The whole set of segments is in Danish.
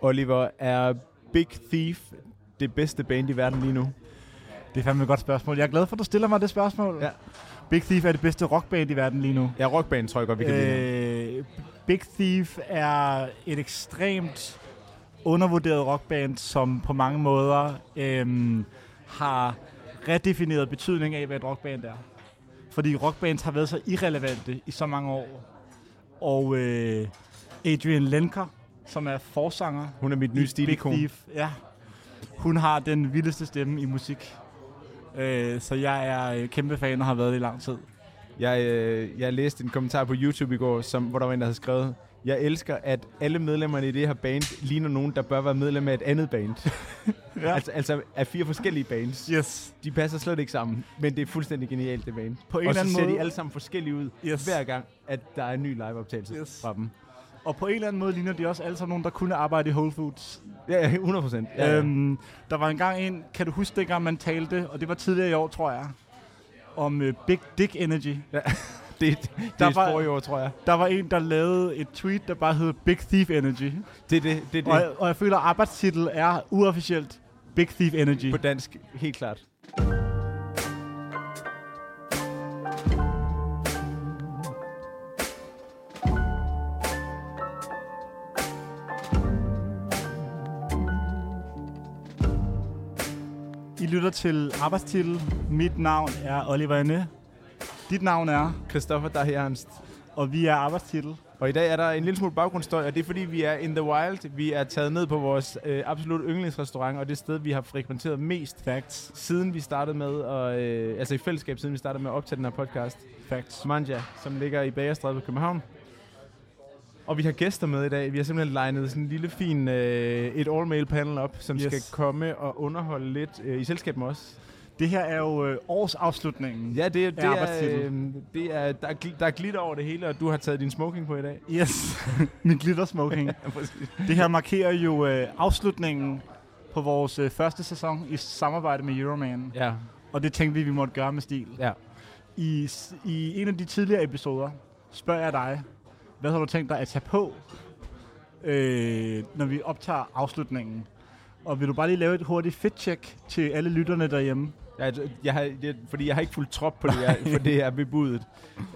Oliver, er Big Thief det bedste band i verden lige nu? Det er fandme et godt spørgsmål. Jeg er glad for, at du stiller mig det spørgsmål. Ja. Big Thief er det bedste rockband i verden lige nu. Ja, rockband tror jeg godt, vi kan øh, Øh, Big Thief er et ekstremt undervurderet rockband, som på mange måder øhm, har redefineret betydning af, hvad et rockband er. Fordi rockbands har været så irrelevante i så mange år. Og øh, Adrian Lenker, som er forsanger Hun er mit nye stilikon. Ja, hun har den vildeste stemme i musik. Øh, så jeg er øh, kæmpe fan og har været det i lang tid. Jeg, øh, jeg læste en kommentar på YouTube i går, som, hvor der var en, der havde skrevet, jeg elsker, at alle medlemmerne i det her band ligner nogen, der bør være medlem af et andet band. Ja. altså, altså af fire forskellige bands. Yes. De passer slet ikke sammen, men det er fuldstændig genialt, det band. På en og eller så anden ser måde. de alle sammen forskellige ud, Yes. hver gang, at der er en ny liveoptagelse yes. fra dem. Og på en eller anden måde ligner de også alle sammen nogen, der kunne arbejde i Whole Foods. Ja, ja, 100 procent. Ja, Ja, ja. øhm, der var engang en, kan du huske dengang man talte, og det var tidligere i år, tror jeg, om uh, Big Dick Energy. det, det, det Der er var- forrige år, tror jeg. Der var en, der lavede et tweet, der bare hed Big Thief Energy. Det er det, det, er det. Og, jeg- og jeg føler, at arbejdstitel er uofficielt Big Thief Energy. på dansk, helt klart. I lytter til arbejdstitel. Mit navn er Oliver Anne. Dit navn er, Christoffer Dahianst. og vi er arbejdstitel. Og i dag er der en lille smule baggrundsstøj, og det er fordi, vi er in the wild. Vi er taget ned på vores øh, absolut yndlingsrestaurant, og det sted, vi har frekventeret mest Facts. siden vi startede med, at, øh, altså i fællesskab, siden vi startede med at optage den her podcast. Facts. Manja, som ligger i Bagerstræde på København. Og vi har gæster med i dag. Vi har simpelthen legnet sådan en lille fin øh, et all-mail panel op, som Yes. skal komme og underholde lidt øh, i selskab med os. Det her er jo øh, årsafslutningen. Ja, det, det, Ja, er, øh, det er, der, er, der er glitter over det hele, og du har taget din smoking på i dag. Yes, min glitter smoking. Det her markerer jo øh, afslutningen på vores øh, første sæson i samarbejde med Euroman. Ja, Og det tænkte vi, vi måtte gøre med stil. ja. I, I en af de tidligere episoder spørger jeg dig, hvad har du tænkt dig at tage på, øh, når vi optager afslutningen? Og vil du bare lige lave et hurtigt fit-check til alle lytterne derhjemme? Jeg, jeg har, det, fordi jeg har ikke fuldt trop på det, jeg, for det er bebudet.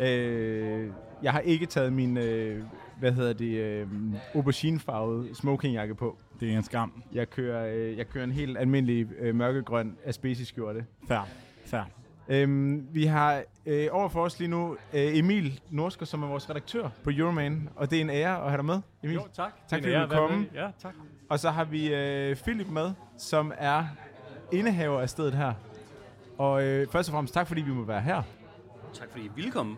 Øh, jeg har ikke taget min, øh, hvad hedder det, øh, auberginefarvede smokingjakke på. Det er en skam. Jeg kører, øh, jeg kører en helt almindelig øh, mørkegrøn asbestiskjorte. Fair. Fair. Øhm, vi har øh, overfor os lige nu øh, Emil Norsker, som er vores redaktør på Euroman, og det er en ære at have dig med, Emil. Jo, tak. Tak er fordi du med. Ja, tak. Og så har vi øh, Philip med, som er indehaver af stedet her. Og øh, først og fremmest tak, fordi vi må være her. Tak fordi I ville komme.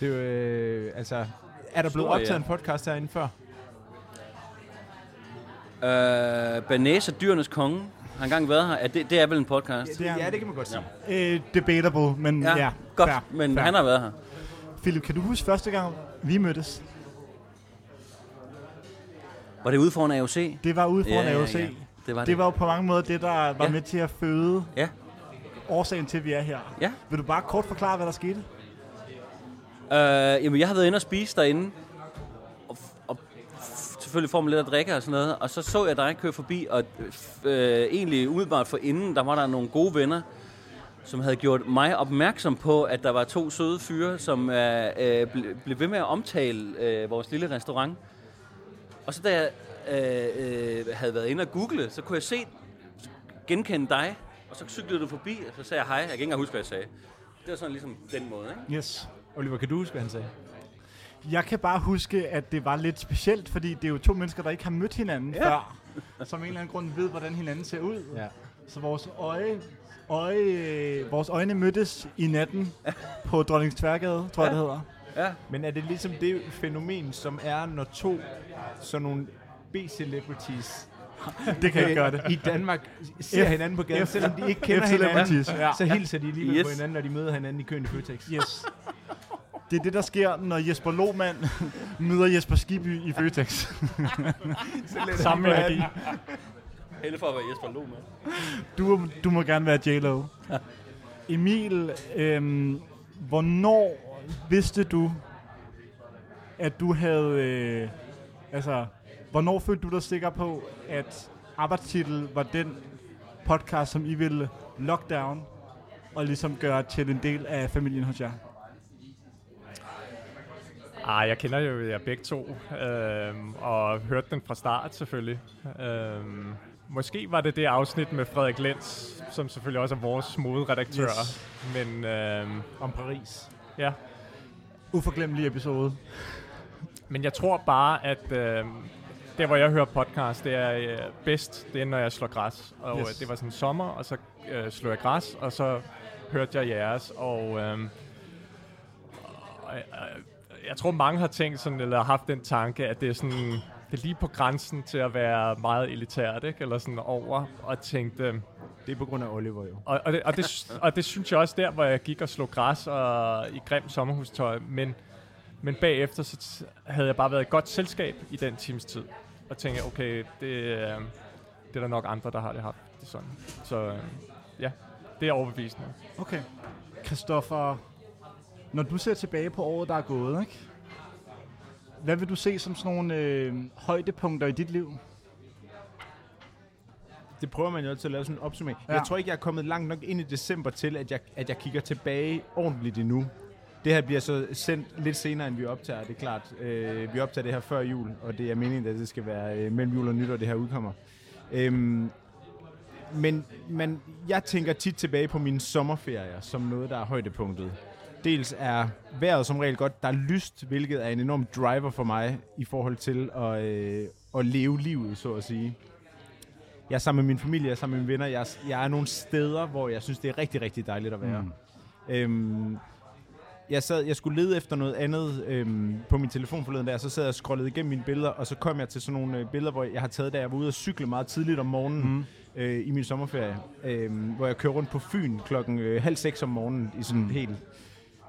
Det er jo, øh, altså, er der blevet Stor optaget ære. en podcast herinde før? Uh, Banæs og dyrenes konge har engang været her. Er det, det er vel en podcast? Det er- ja, det kan man godt sige. Øh, debatable, men ja, ja godt. fair, men fair. han har været her. Philip, kan du huske første gang, vi mødtes? Var det ude foran AOC? Det var ude foran Ja, ja, AOC. ja. Det var det. Det var jo på mange måder det, der var Ja. med til at føde Ja. årsagen til, at vi er her. Ja. Vil du bare kort forklare, hvad der skete? Uh, jamen, jeg har været inde og spise derinde. Selvfølgelig får man lidt at drikke og sådan noget. Og så så jeg dig køre forbi, og øh, egentlig umiddelbart for inden, der var der nogle gode venner, som havde gjort mig opmærksom på, at der var to søde fyre, som øh, øh ble, blev ved med at omtale øh, vores lille restaurant. Og så da jeg øh, øh, havde været inde og google, så kunne jeg se, genkende dig, og så cyklede du forbi, og så sagde jeg hej. Jeg kan ikke engang huske, hvad jeg sagde. Det var sådan ligesom den måde, ikke? Yes. Oliver, kan du huske, hvad han sagde? Jeg kan bare huske, at det var lidt specielt, fordi det er jo to mennesker, der ikke har mødt hinanden ja. før, som en eller anden grund ved, hvordan hinanden ser ud. Ja. Så vores øje, øje, vores øjne mødtes i natten på Dronningens Tværgade, tror jeg, det hedder. Ja. Men er det ligesom det fænomen, som er, når to sådan nogle B-celebrities Det kan jeg gøre det. i Danmark ser F- hinanden på gaden, F- selvom de ikke kender F-celebrities, hinanden, ja. så hilser de alligevel Yes. på hinanden, når de møder hinanden i køen i Føtex. Yes. Det er det, der sker, når Jesper Lohmann møder Jesper Skiby i Føtex. Samme energi. Helle for at være Jesper Lohmann. Du, du må gerne være J-Lo. Emil, øhm, hvornår vidste du, at du havde... Øh, altså, Hvornår følte du dig sikker på, at arbejdstitel var den podcast, som I ville lockdown og ligesom gøre til en del af familien hos jer? Ah, jeg kender jo jer begge to, øhm, og hørte den fra start selvfølgelig. Øhm, måske var det det afsnit med Frederik Lenz, som selvfølgelig også er vores moderedaktør. Yes. Men øhm, Om Paris. ja, Uforglemmelig episode. men jeg tror bare, at øhm, der hvor jeg hører podcast, det er øh, bedst, det er når jeg slår græs. Og Yes. det var sådan sommer, og så øh, slog jeg græs, og så hørte jeg jeres, og... Øhm, og, øh, jeg tror, mange har tænkt sådan, eller haft den tanke, at det er sådan, det er lige på grænsen til at være meget elitært, ikke? Eller sådan over, og tænkte, Det er på grund af Oliver jo. og, og, det, og, det, og det synes jeg også der, hvor jeg gik og slog græs og i grim sommerhustøj, men, men bagefter så havde jeg bare været et godt selskab i den times tid, og tænkte, okay, det, øh, det er der nok andre, der har det haft det sådan. Så øh, ja, det er overbevisende. Okay. Christoffer, når du ser tilbage på året, der er gået, ikke? hvad vil du se som sådan nogle øh, højdepunkter i dit liv? Det prøver man jo altid at lave sådan en opsummering. Ja. Jeg tror ikke, jeg er kommet langt nok ind i december til, at jeg, at jeg kigger tilbage ordentligt endnu. Det her bliver så sendt lidt senere, end vi optager, det er klart. Øh, vi optager det her før jul, og det er meningen, at det skal være øh, mellem jul og nytår, det her udkommer. Øhm, men, men jeg tænker tit tilbage på mine sommerferier som noget, der er højdepunktet. Dels er vejret som regel godt. Der er lyst, hvilket er en enorm driver for mig i forhold til at, øh, at leve livet, så at sige. Jeg er sammen med min familie, jeg er sammen med mine venner. Jeg er, jeg er nogle steder, hvor jeg synes, det er rigtig, rigtig dejligt at være. Mm. Øhm, jeg, sad, jeg skulle lede efter noget andet øhm, på min telefon forleden der, så sad jeg og scrollede igennem mine billeder, og så kom jeg til sådan nogle øh, billeder, hvor jeg har taget, da jeg var ude og cykle meget tidligt om morgenen mm. øh, i min sommerferie, øh, hvor jeg kører rundt på Fyn klokken øh, halv seks om morgenen i sådan mm. helt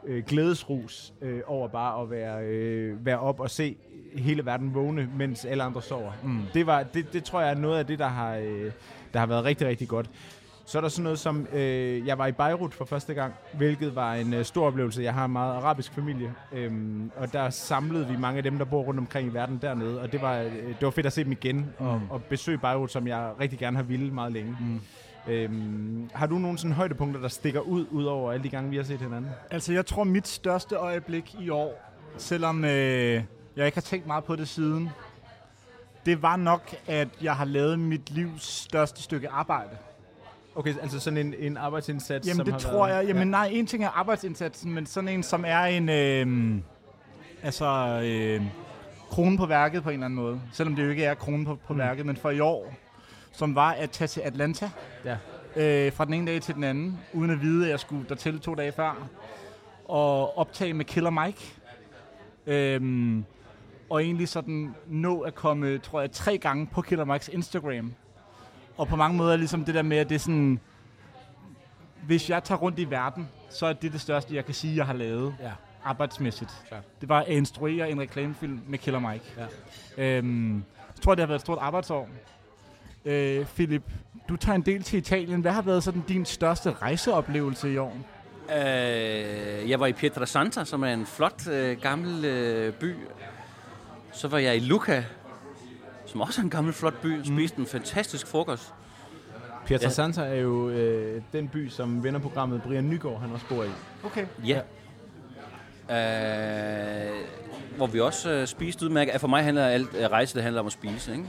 øh, glædesrus øh, over bare at være, øh, være op og se hele verden vågne, mens alle andre sover. Mm. Det, var, det, det tror jeg er noget af det, der har, øh, der har været rigtig, rigtig godt. Så er der sådan noget som, øh, jeg var i Beirut for første gang, hvilket var en øh, stor oplevelse. Jeg har en meget arabisk familie, øhm, og der samlede vi mange af dem, der bor rundt omkring i verden dernede, og det var, øh, det var fedt at se dem igen, mm. og, og besøge Beirut, som jeg rigtig gerne har ville meget længe. Mm. Øhm, har du nogle sådan højdepunkter, der stikker ud, ud over alle de gange, vi har set hinanden? Altså, jeg tror, mit største øjeblik i år, selvom øh, jeg ikke har tænkt meget på det siden, det var nok, at jeg har lavet mit livs største stykke arbejde. Okay, altså sådan en, en arbejdsindsats, Jamen som det har tror været, jeg. Jamen nej, en ting er arbejdsindsatsen, men sådan en, som er en, øh, altså, øh, kronen på værket på en eller anden måde. Selvom det jo ikke er kronen på, på mm. værket, men for i år, som var at tage til Atlanta Ja. øh, fra den ene dag til den anden, uden at vide, at jeg skulle dertil to dage før, og optage med Killer Mike. Øhm, og egentlig sådan nå at komme, tror jeg, tre gange på Killer Mikes Instagram. Og på mange måder ligesom det der med, at det er sådan, hvis jeg tager rundt i verden, så er det det største, jeg kan sige, jeg har lavet Ja. arbejdsmæssigt. Klart. Det var at instruere en reklamefilm med Killer Mike. Ja. Øhm, jeg tror, det har været et stort arbejdsår. Øh, Philip, du tager en del til Italien. Hvad har været sådan din største rejseoplevelse i år? Øh, jeg var i Pietrasanta, som er en flot øh, gammel øh, by. Så var jeg i Lucca, som også er en gammel flot by. Spiste en fantastisk frokost. Pietrasanta er jo øh, den by, som vennerprogrammet Brian Nygaard, han også bor i. Okay. Ja. Øh, hvor vi også øh, spiste udmærket. For mig handler alt øh, rejse, det handler om at spise, ikke?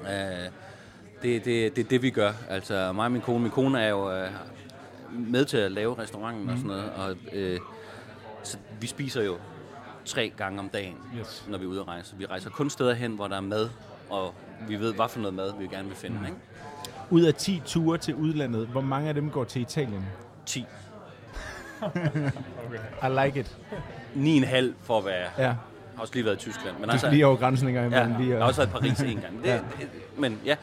Øh, det, det, det er det, vi gør. Altså mig og min kone. Min kone er jo øh, med til at lave restauranten mm. og sådan noget. Og, øh, så vi spiser jo tre gange om dagen, Yes. når vi er ude at rejse. Vi rejser kun steder hen, hvor der er mad, og vi ved, hvad for noget mad vi gerne vil finde. Mm. Ikke? Ud af 10 ture til udlandet, hvor mange af dem går til Italien? 10. I like it. 9,5 for at være... Ja, Jeg har også lige været i Tyskland. Men du altså, lige over grænsen en gang Ja, imellem. lige, jeg og- har også været i Paris en gang. Det, Ja. ja. Men ja,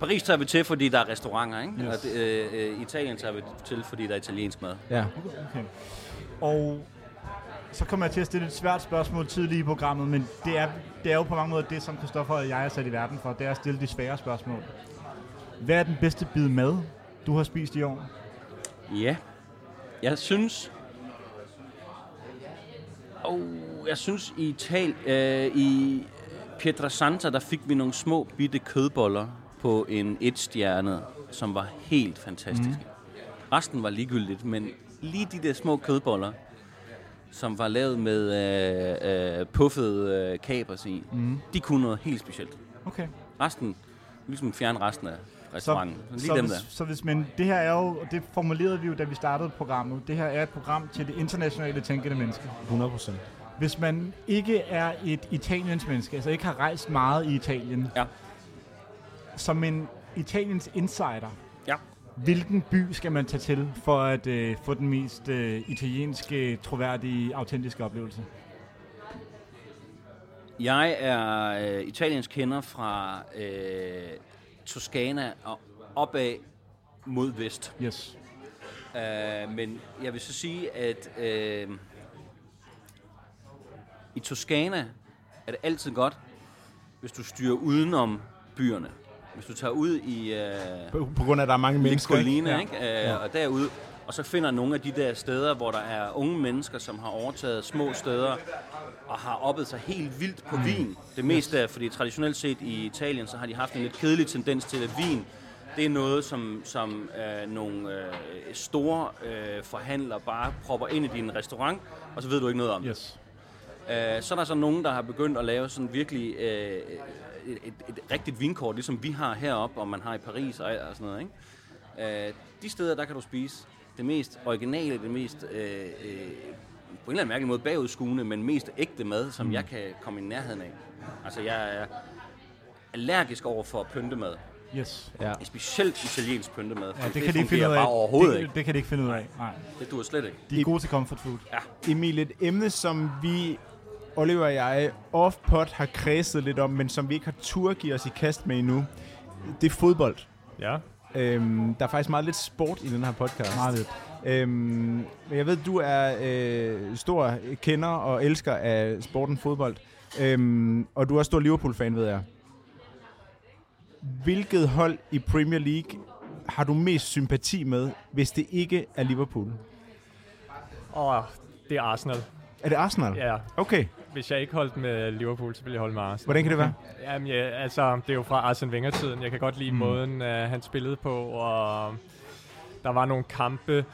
Paris tager vi til, fordi der er restauranter, ikke? Yes. Og øh, Italien tager vi til, fordi der er italiensk mad. Ja. okay. Og så kommer jeg til at stille et svært spørgsmål tidligt i programmet, men det er, det er jo på mange måder det, som Christoffer og jeg er sat i verden for. Det er at stille de svære spørgsmål. Hvad er den bedste bid mad, du har spist i år? Ja, jeg synes... Og jeg synes i Ital, øh, i Pietrasanta, der fik vi nogle små bitte kødboller på en et-stjerne, som var helt fantastiske. Mm. Resten var ligegyldigt, men lige de der små kødboller, som var lavet med øh, øh, puffet øh, kapers i, mm. de kunne noget helt specielt. Okay. Resten, ligesom fjerne resten af restauranten. Lige så, dem hvis, der. så hvis man, det her er jo, og det formulerede vi jo, da vi startede programmet, det her er et program til det internationale tænkende menneske. 100 procent. Hvis man ikke er et Italiens menneske, altså ikke har rejst meget i Italien, Ja. Som en Italiens insider, Ja. hvilken by skal man tage til for at øh, få den mest øh, italienske, troværdige, autentiske oplevelse? Jeg er øh, italiensk kender fra øh, Toskana og opad mod vest. Yes. Uh, men jeg vil så sige, at uh, i Toskana er det altid godt, hvis du styrer udenom byerne. Hvis du tager ud i uh, På, på grund af, at der er mange mennesker. ikke? Ligolina, Ja. ikke? Uh, ja. og derude, og så finder nogle af de der steder, hvor der er unge mennesker, som har overtaget små steder, og har oppet sig helt vildt på vin. Det meste er, fordi traditionelt set i Italien, så har de haft en lidt kedelig tendens til, at vin, det er noget, som, som øh, nogle øh, store øh, forhandlere bare propper ind i din restaurant, og så ved du ikke noget om det. Yes. Øh, så er der så nogen, der har begyndt at lave sådan virkelig øh, et, et, et rigtigt vinkort, ligesom vi har heroppe, og man har i Paris og, og sådan noget. Ikke? Øh, de steder, der kan du spise det mest originale, det mest øh, øh, på en eller anden mærkelig måde bagudskuende, men mest ægte mad, som mm. jeg kan komme i nærheden af. Altså, jeg er allergisk over for pyntemad. Yes. Ja. Specielt italiensk pyntemad. Ja, for det, kan de ikke finde ud af. overhovedet det, ikke. det kan de ikke finde ud af. Nej. Det dur slet ikke. De er gode til comfort food. Emil, et emne, som vi, Oliver og jeg, off-pod har kredset lidt om, men som vi ikke har tur give os i kast med endnu, det er fodbold. Ja. Øhm, der er faktisk meget lidt sport i den her podcast. Meget lidt. Øhm, jeg ved, du er øh, stor kender og elsker af sporten fodbold. Øhm, og du er stor Liverpool-fan, ved jeg. Hvilket hold i Premier League har du mest sympati med, hvis det ikke er Liverpool? Og det er Arsenal. Er det Arsenal? Ja. Okay. Hvis jeg ikke holdt med Liverpool, så ville jeg holde med Arsenal. Hvordan kan det være? Jamen, ja, altså, det er jo fra Arsene Wenger-tiden. Jeg kan godt lide mm. måden, uh, han spillede på, og der var nogle kampe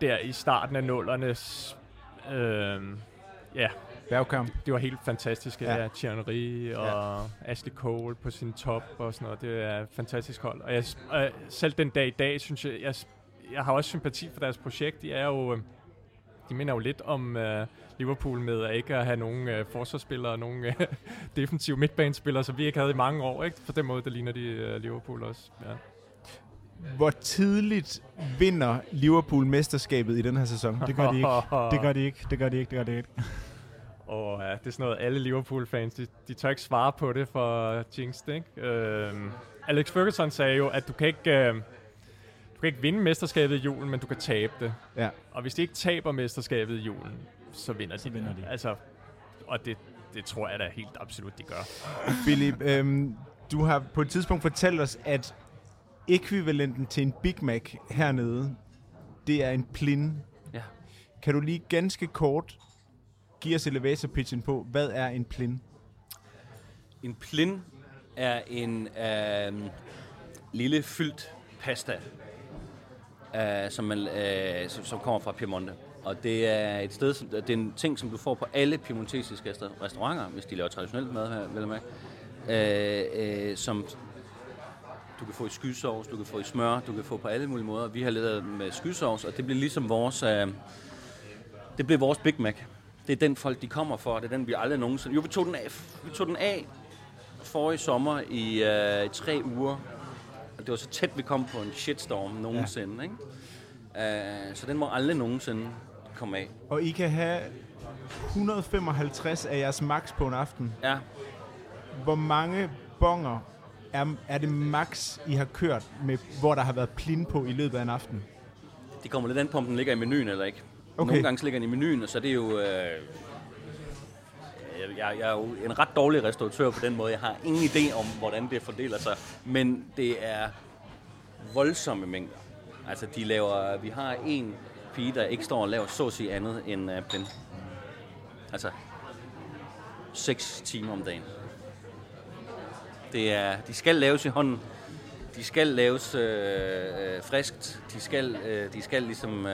der i starten af nullernes. Øh, ja, Bergkamp. det var helt fantastisk. Ja. ja Thierry og ja. Ashley Cole på sin top og sådan noget. Det er et fantastisk hold. Og jeg, øh, selv den dag i dag, synes jeg, jeg, jeg har også sympati for deres projekt. De er jo... Øh, de minder jo lidt om øh, Liverpool med at ikke at have nogen øh, forsvarsspillere og nogen øh, defensive midtbanespillere, som vi ikke havde i mange år. Ikke? På den måde, der ligner de øh, Liverpool også. Ja. Hvor tidligt vinder Liverpool mesterskabet i den her sæson? Det gør de ikke. Det gør de ikke. Det gør de ikke. Det gør de ikke. Og ja, det er sådan noget, alle Liverpool-fans, de, de tør ikke svare på det for Jinx, ikke? Øhm, Alex Ferguson sagde jo, at du kan ikke... Øh, du kan ikke vinde mesterskabet i julen, men du kan tabe det. Ja. Og hvis de ikke taber mesterskabet i julen, så vinder de. Så vinder de. Altså, og det, det tror jeg da helt absolut, de gør. Philip, øhm, du har på et tidspunkt fortalt os, at ekvivalenten til en Big Mac hernede, det er en plin. Ja. Kan du lige ganske kort give os elevator pitchen på, hvad er en plin? En plin er en øh, lille fyldt pasta, øh, som, man, øh, som, som kommer fra Piemonte. Og det er et sted, som, det er en ting, som du får på alle piemontesiske restauranter, hvis de laver traditionelt mad her, vel med. Øh, øh, som du kan få i skysovs, du kan få i smør, du kan få på alle mulige måder. Vi har lavet med skysovs, og det bliver ligesom vores, øh, det bliver vores Big Mac. Det er den folk, de kommer for, det er den, vi aldrig nogensinde... Jo, vi tog den af, vi tog den af forrige sommer i øh, tre uger. Det var så tæt, vi kom på en shitstorm nogensinde, ja. ikke? Uh, så den må aldrig nogensinde komme af. Og I kan have 155 af jeres max på en aften. Ja, Hvor mange bonger er, er det max, I har kørt, med, hvor der har været plin på i løbet af en aften? det kommer lidt an på, om den ligger i menuen eller ikke. Okay. Nogle gange ligger den i menuen, og så er det jo... Øh, jeg, jeg er jo en ret dårlig restauratør på den måde. Jeg har ingen idé om, hvordan det fordeler sig. Men det er voldsomme mængder. Altså, de laver... Vi har en pige, der ikke står og laver så at sige andet end øh, uh, blind. Altså, 6 timer om dagen. Det er, de skal laves i hånden. De skal laves øh, øh, friskt. De skal, øh, de skal ligesom, øh,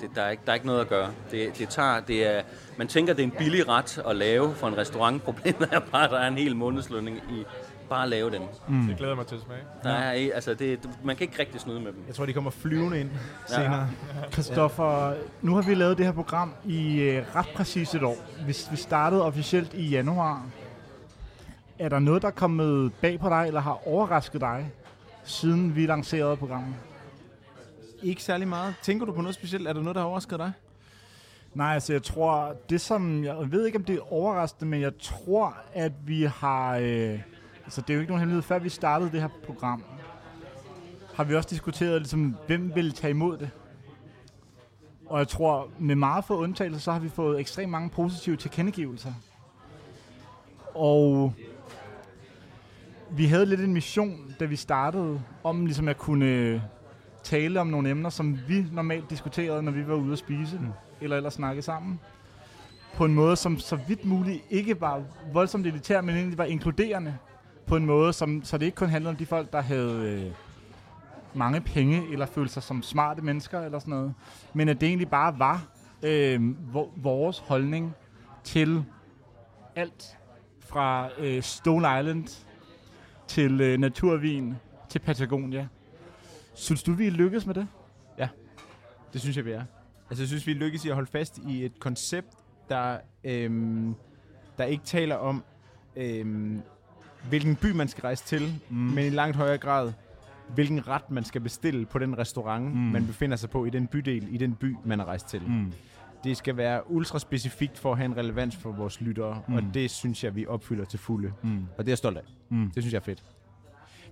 det, der, er ikke, der er ikke noget at gøre. Det, det tager, det er, man tænker, det er en billig ret at lave for en restaurant. Problemet er bare, at der er en hel månedslønning i bare at lave dem. Mm. Det glæder mig til at smage. Der er, ikke- altså, det, man kan ikke rigtig snyde med dem. Jeg tror, de kommer flyvende ind senere. Christoffer, nu har vi lavet det her program i øh, ret præcis et år. Vi, vi startede officielt i januar. Er der noget, der er kommet bag på dig, eller har overrasket dig, siden vi lancerede programmet? Ikke særlig meget. Tænker du på noget specielt? Er der noget, der har overrasket dig? Nej, altså jeg tror, det som, jeg ved ikke om det er overraskende, men jeg tror, at vi har, øh, altså det er jo ikke nogen hemmelighed, før vi startede det her program, har vi også diskuteret, ligesom, hvem vil tage imod det. Og jeg tror, med meget få undtagelser, så har vi fået ekstremt mange positive tilkendegivelser. Og vi havde lidt en mission, da vi startede, om ligesom at kunne tale om nogle emner, som vi normalt diskuterede, når vi var ude at spise, mm. eller ellers snakke sammen. På en måde, som så vidt muligt ikke var voldsomt elitær, men egentlig var inkluderende. På en måde, som, så det ikke kun handlede om de folk, der havde øh, mange penge, eller følte sig som smarte mennesker, eller sådan noget. Men at det egentlig bare var øh, vo- vores holdning til alt fra øh, Stone Island til øh, naturvin til Patagonia. Synes du, vi lykkes med det? Det synes jeg, vi er. Altså, jeg synes, vi lykkes i at holde fast i et koncept, der, øhm, der ikke taler om, øhm, hvilken by man skal rejse til, mm. men i langt højere grad, hvilken ret man skal bestille på den restaurant, mm. man befinder sig på i den bydel, i den by, man er rejst til. Mm. Det skal være ultra specifikt for at have en relevans for vores lyttere, mm. og det synes jeg, vi opfylder til fulde. Mm. Og det er jeg stolt af. Mm. Det synes jeg er fedt.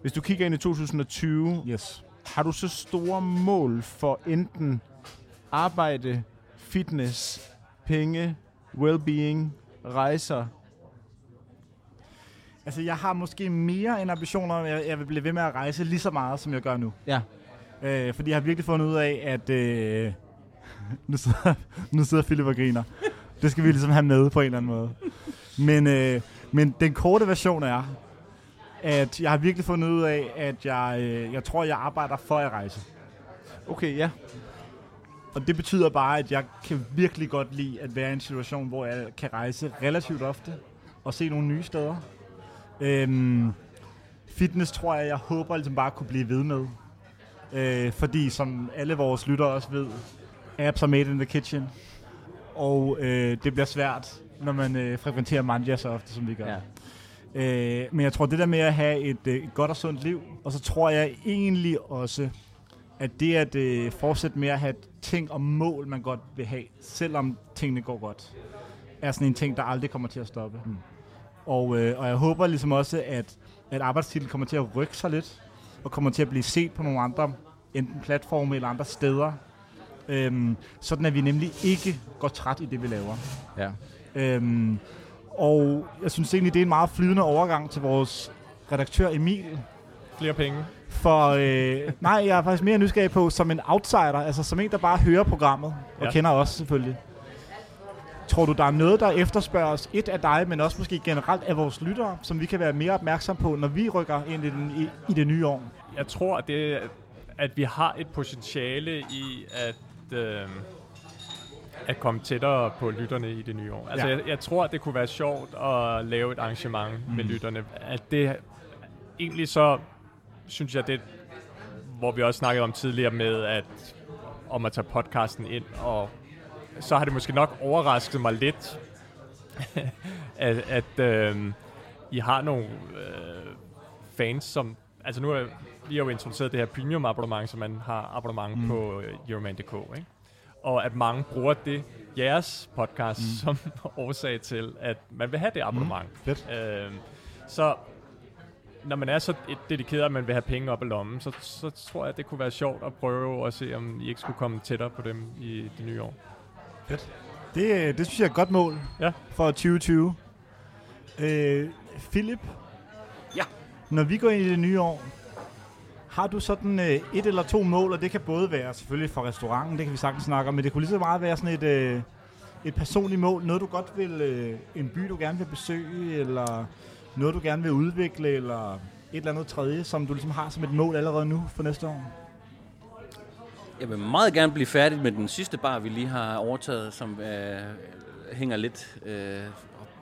Hvis du kigger ind i 2020, Yes. har du så store mål for enten arbejde, fitness, penge, well-being, rejser? Altså, jeg har måske mere en ambition om, at jeg, jeg vil blive ved med at rejse lige så meget, som jeg gør nu. Ja. Øh, fordi jeg har virkelig fundet ud af, at... Øh, nu, sidder, nu sidder Philip og griner. Det skal vi ligesom have med på en eller anden måde. Men, øh, men den korte version er, at jeg har virkelig fundet ud af, at jeg, øh, jeg tror, jeg arbejder for at rejse. Okay, ja. Og det betyder bare, at jeg kan virkelig godt lide at være i en situation, hvor jeg kan rejse relativt ofte og se nogle nye steder. Øhm, fitness tror jeg, jeg håber ligesom bare kunne blive ved med. Øh, fordi som alle vores lyttere også ved, apps are made in the kitchen. Og øh, det bliver svært, når man øh, frekventerer manja så ofte, som vi gør. ja. Øh, men jeg tror, det der med at have et, øh, et godt og sundt liv, og så tror jeg egentlig også, at det at øh, fortsætte med at have ting og mål, man godt vil have, selvom tingene går godt, er sådan en ting, der aldrig kommer til at stoppe. Mm. Og, øh, og jeg håber ligesom også, at, at arbejdstitlen kommer til at rykke sig lidt, og kommer til at blive set på nogle andre, enten platforme eller andre steder, øhm, sådan at vi nemlig ikke går træt i det, vi laver. ja. Øhm, og jeg synes egentlig, det er en meget flydende overgang til vores redaktør Emil. Flere penge. For øh, nej, jeg er faktisk mere nysgerrig på som en outsider, altså som en, der bare hører programmet, og Ja. kender os selvfølgelig. Tror du, der er noget, der efterspørges, et af dig, men også måske generelt af vores lyttere, som vi kan være mere opmærksom på, når vi rykker ind i, den, i, i det nye år? Jeg tror, at, det, at vi har et potentiale i at, øh, at komme tættere på lytterne i det nye år. Altså, Ja. jeg, jeg tror, at det kunne være sjovt at lave et arrangement mm. med lytterne. At det egentlig så, synes jeg, det hvor vi også snakkede om tidligere med, at om at tage podcasten ind, og så har det måske nok overrasket mig lidt, at, at øh, I har nogle øh, fans, som... Altså nu er vi har jo introduceret det her premium abonnement, så man har abonnement mm. på øh, Euroman.dk, ikke? Og at mange bruger det, jeres podcast, mm. som årsag til, at man vil have det abonnement. Mm. Fedt. Øh, så når man er så et- dedikeret, at man vil have penge op i lommen, så, så tror jeg, at det kunne være sjovt at prøve at se, om I ikke skulle komme tættere på dem i det nye år. Det, øh, det synes jeg er et godt mål Ja. for 2020. Øh, Philip? Ja. Når vi går ind i det nye år, har du sådan øh, et eller to mål, og det kan både være selvfølgelig for restauranten, det kan vi sagtens snakke om, men det kunne lige så meget være sådan et, øh, et personligt mål, noget du godt vil, øh, en by du gerne vil besøge, eller noget du gerne vil udvikle, eller et eller andet tredje, som du ligesom har som et mål allerede nu for næste år? Jeg vil meget gerne blive færdig med den sidste bar, vi lige har overtaget, som øh, hænger lidt øh,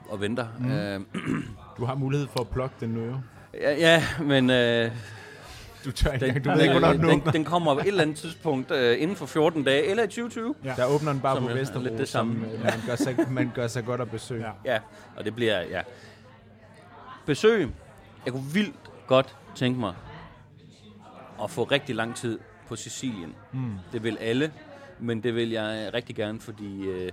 og venter. Mm. Øh, Du har mulighed for at plukke den nu, jo. ja, ja, men øh, Du tør ikke, den, engang. du ved ikke, hvornår den den, åbner. den kommer på et eller andet tidspunkt øh, inden for 14 dage, eller i 2020. Ja. Der åbner den bare Som på er Vesterbro, lidt det som samme. øh, man gør, sig, man gør sig godt at besøge. Ja. Ja, og det bliver, ja. Besøg. Jeg kunne vildt godt tænke mig at få rigtig lang tid på Sicilien. Mm. Det vil alle, men det vil jeg rigtig gerne, fordi øh, jeg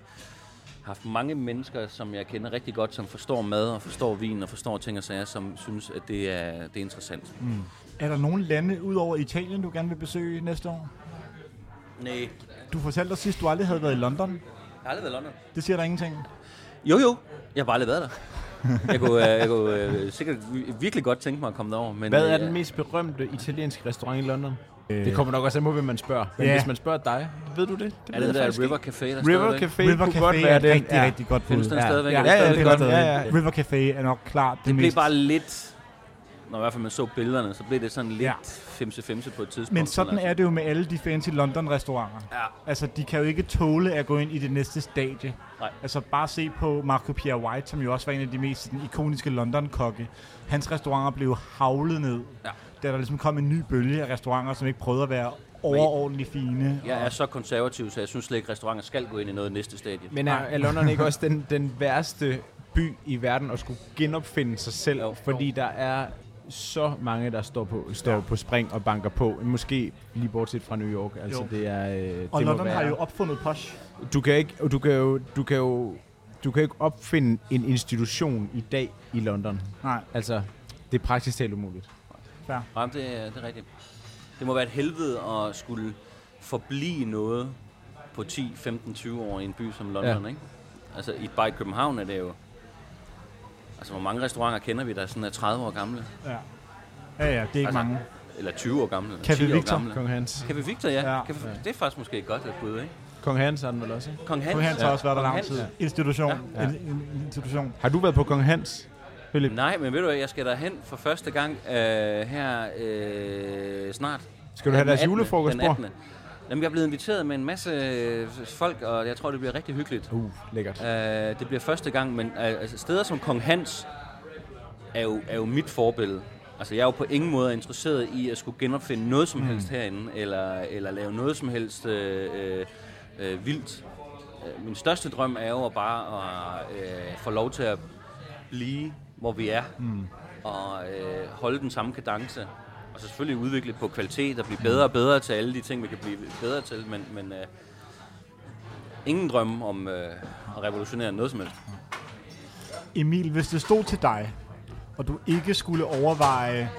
har haft mange mennesker, som jeg kender rigtig godt, som forstår mad og forstår vin og forstår ting og sager, som synes, at det er, det er interessant. Mm. Er der nogle lande ud over Italien, du gerne vil besøge næste år? Nej, Du fortalte os sidst, du aldrig havde været i London. jeg har aldrig været i London. Det siger der ingenting. Jo, jo. Jeg har bare aldrig været der. Jeg kunne, øh, jeg kunne øh, sikkert vi- virkelig godt tænke mig at komme derover. Men, Hvad er øh, den mest berømte italienske restaurant i London? Øh, Det kommer nok også an på, hvem man spørger. Men Ja. hvis man spørger dig, ved du det? det Er det der River. Café, der River stadigvæk? Café River kunne Café godt er være et den. rigtig, rigtig godt bud. Findes den stadigvæk? Ja, Er det ja, ja, stadigvæk det den. Ja, ja. River Café er nok klart det, Det blev mest... bare lidt... Når i hvert fald man så billederne, så blev det sådan lidt Ja. ja. femse-femse på et tidspunkt. Men sådan er det jo med alle de fancy London-restauranter. Ja. Altså, de kan jo ikke tåle at gå ind i det næste stadie. Nej. Altså, bare se på Marco Pierre White, som jo også var en af de mest sådan, ikoniske London-kokke. Hans restauranter blev havlet ned, Ja. da der ligesom kom en ny bølge af restauranter, som ikke prøvede at være overordentligt fine. Jeg er så konservativ, så jeg synes slet ikke, at restauranter skal gå ind i noget næste stadie. Men er, er London ikke også den, den værste by i verden at skulle genopfinde sig selv? Jo. Fordi der er så mange, der står på, står Ja. ja. på spring og banker på. Måske lige bortset fra New York. Altså, Jo. det er, øh, Og det London må har være, jo opfundet posh. Du kan ikke, du kan jo, du kan jo, du kan ikke opfinde en institution i dag i London. Nej, Altså, det er praktisk talt umuligt. fair. Jamen, det, er, det er rigtigt. Det må være et helvede at skulle forblive noget på 10, 15, 20 år i en by som London, ja. ikke? Altså, i, bare i København er det jo... Altså, hvor mange restauranter kender vi, der sådan er 30 år gamle? Ja, ja, ja det er ikke Altså, mange. Eller 20 år gamle? Café 10 år Victor. gamle. Kong Hans. Café Victor, ja. Ja. ja. Café, det er faktisk måske et godt bud, ikke? Kong Hans har den vel også, ikke? Kong Hans. Kong Hans har også været der Kong lang Hans. tid. Institution. Ja. En, en, en institution. Har du været på Kong Hans? Philip? Nej, men ved du hvad, jeg skal derhen for første gang øh, her øh, snart. Skal du have deres 18., julefrokost? 18. Jamen, jeg er blevet inviteret med en masse øh, folk, og jeg tror, det bliver rigtig hyggeligt. Uh, lækkert. Uh, det bliver første gang, men uh, altså, steder som Kong Hans er jo, er jo mit forbillede. Altså, jeg er jo på ingen måde interesseret i at skulle genopfinde noget som helst herinde, eller, eller lave noget som helst øh, øh, øh, vildt. Min største drøm er jo bare at øh, få lov til at blive, hvor vi er, mm. og øh, holde den samme kadence. Og så selvfølgelig udvikle på kvalitet og blive bedre og bedre til alle de ting, vi kan blive bedre til, men, men øh, ingen drømme om øh, at revolutionere noget som helst. Emil, hvis det stod til dig, og du ikke skulle overveje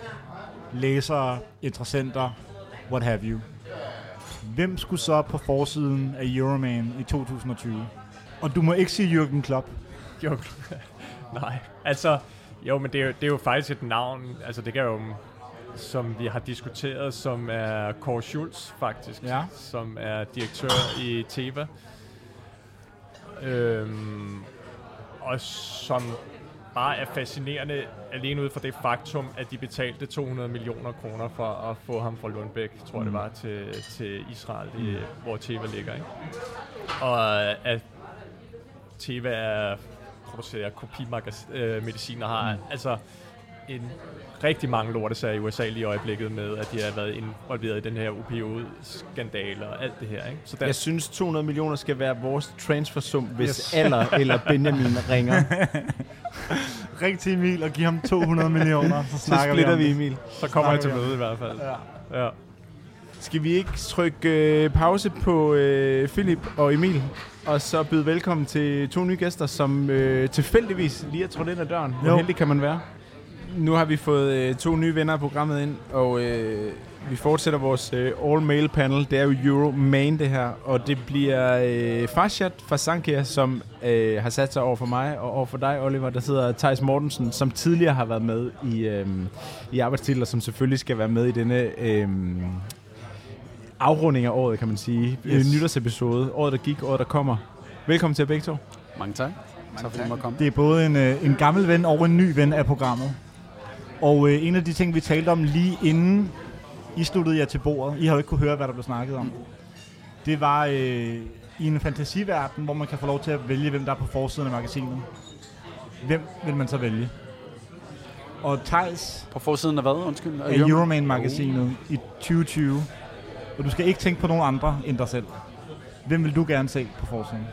læsere, interessenter, what have you, hvem skulle så på forsiden af Euroman i 2020? Og du må ikke sige Jürgen Klopp. Jo, nej. Altså, jo, men det er, jo, det er jo faktisk et navn, altså det kan jo, som vi har diskuteret, som er Kåre Schulz faktisk, Ja. som er direktør i Teva. Øhm, og som bare er fascinerende alene ud fra det faktum, at de betalte 200 millioner kroner for at få ham fra Lundbæk, tror jeg det var, til, til Israel, i, hvor Teva ligger. Ikke? Og at Teva er producerer kopimedicin og har mm. altså en rigtig mange lortesager i USA lige i øjeblikket med, at de har været involveret i den her opioid-skandale og alt det her. Ikke? Så der, Jeg synes, 200 millioner skal være vores transfersum, hvis Yes. Aller eller Benjamin ringer. Ring til Emil og giv ham 200 millioner, så Så snakker splitter vi vi om det. Emil. så kommer jeg til vi møde i hvert fald. Ja. Ja. Skal vi ikke trykke øh, pause på øh, Philip og Emil, og så byde velkommen til to nye gæster, som øh, tilfældigvis lige er trådt ind ad døren. Hvor heldig kan man være? Nu har vi fået øh, to nye venner af programmet ind, og øh, vi fortsætter vores øh, all-mail panel. Det er jo Euro Main det her, og det bliver øh, Farshad fra Sankia, som øh, har sat sig over for mig, og over for dig, Oliver, der sidder Thijs Mortensen, som tidligere har været med i, øh, i arbejdstitler, som selvfølgelig skal være med i denne øh, afrunding af året, kan man sige. Yes. Yes. Nytårsepisode. Året, der gik, året, der kommer. Velkommen til begge to. Mange tak. Tak fordi du måtte komme. Det er både en, øh, en gammel ven og en ny ven af programmet. Og øh, en af de ting, vi talte om lige inden I sluttede jer til bordet, I har jo ikke kunne høre, hvad der blev snakket om, det var øh, i en fantasiverden, hvor man kan få lov til at vælge, hvem der er på forsiden af magasinet. Hvem vil man så vælge? Og Thijs På forsiden af hvad? Undskyld. af Euroman-magasinet i 2020. Og du skal ikke tænke på nogen andre end dig selv. Hvem vil du gerne se på forsiden?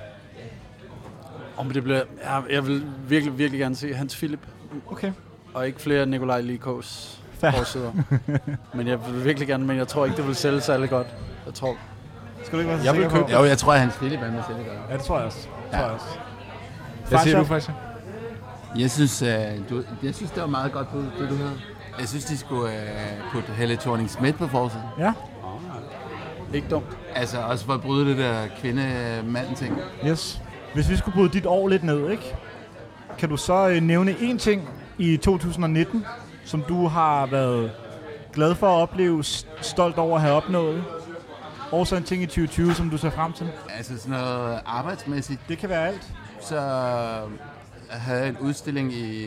Oh, men det bliver, jeg, jeg vil virkelig, virkelig gerne se Hans Philip. Okay. Og ikke flere Nikolaj Likos forsider. men jeg vil virkelig gerne, men jeg tror ikke, det vil sælge særlig godt. Jeg tror, Skal du ikke være så Jeg vil på? købe- Jo, jeg tror, at hans Philip er med selv gør. Ja, det tror jeg også. Det tror jeg også. Hvad siger du, Fasha? Jeg synes, uh, du, jeg synes, det var meget godt bud, det du havde. Jeg synes, de skulle uh, putte Helle thorning Schmidt på forsiden. Ja, ikke dumt. Altså også for at bryde det der kvinde-mand-ting. yes. Hvis vi skulle bryde dit år lidt ned, ikke? Kan du så øh, nævne én ting i 2019, som du har været glad for at opleve, stolt over at have opnået? Og så en ting i 2020, som du ser frem til? Altså sådan noget arbejdsmæssigt. Det kan være alt. Så havde jeg en udstilling i,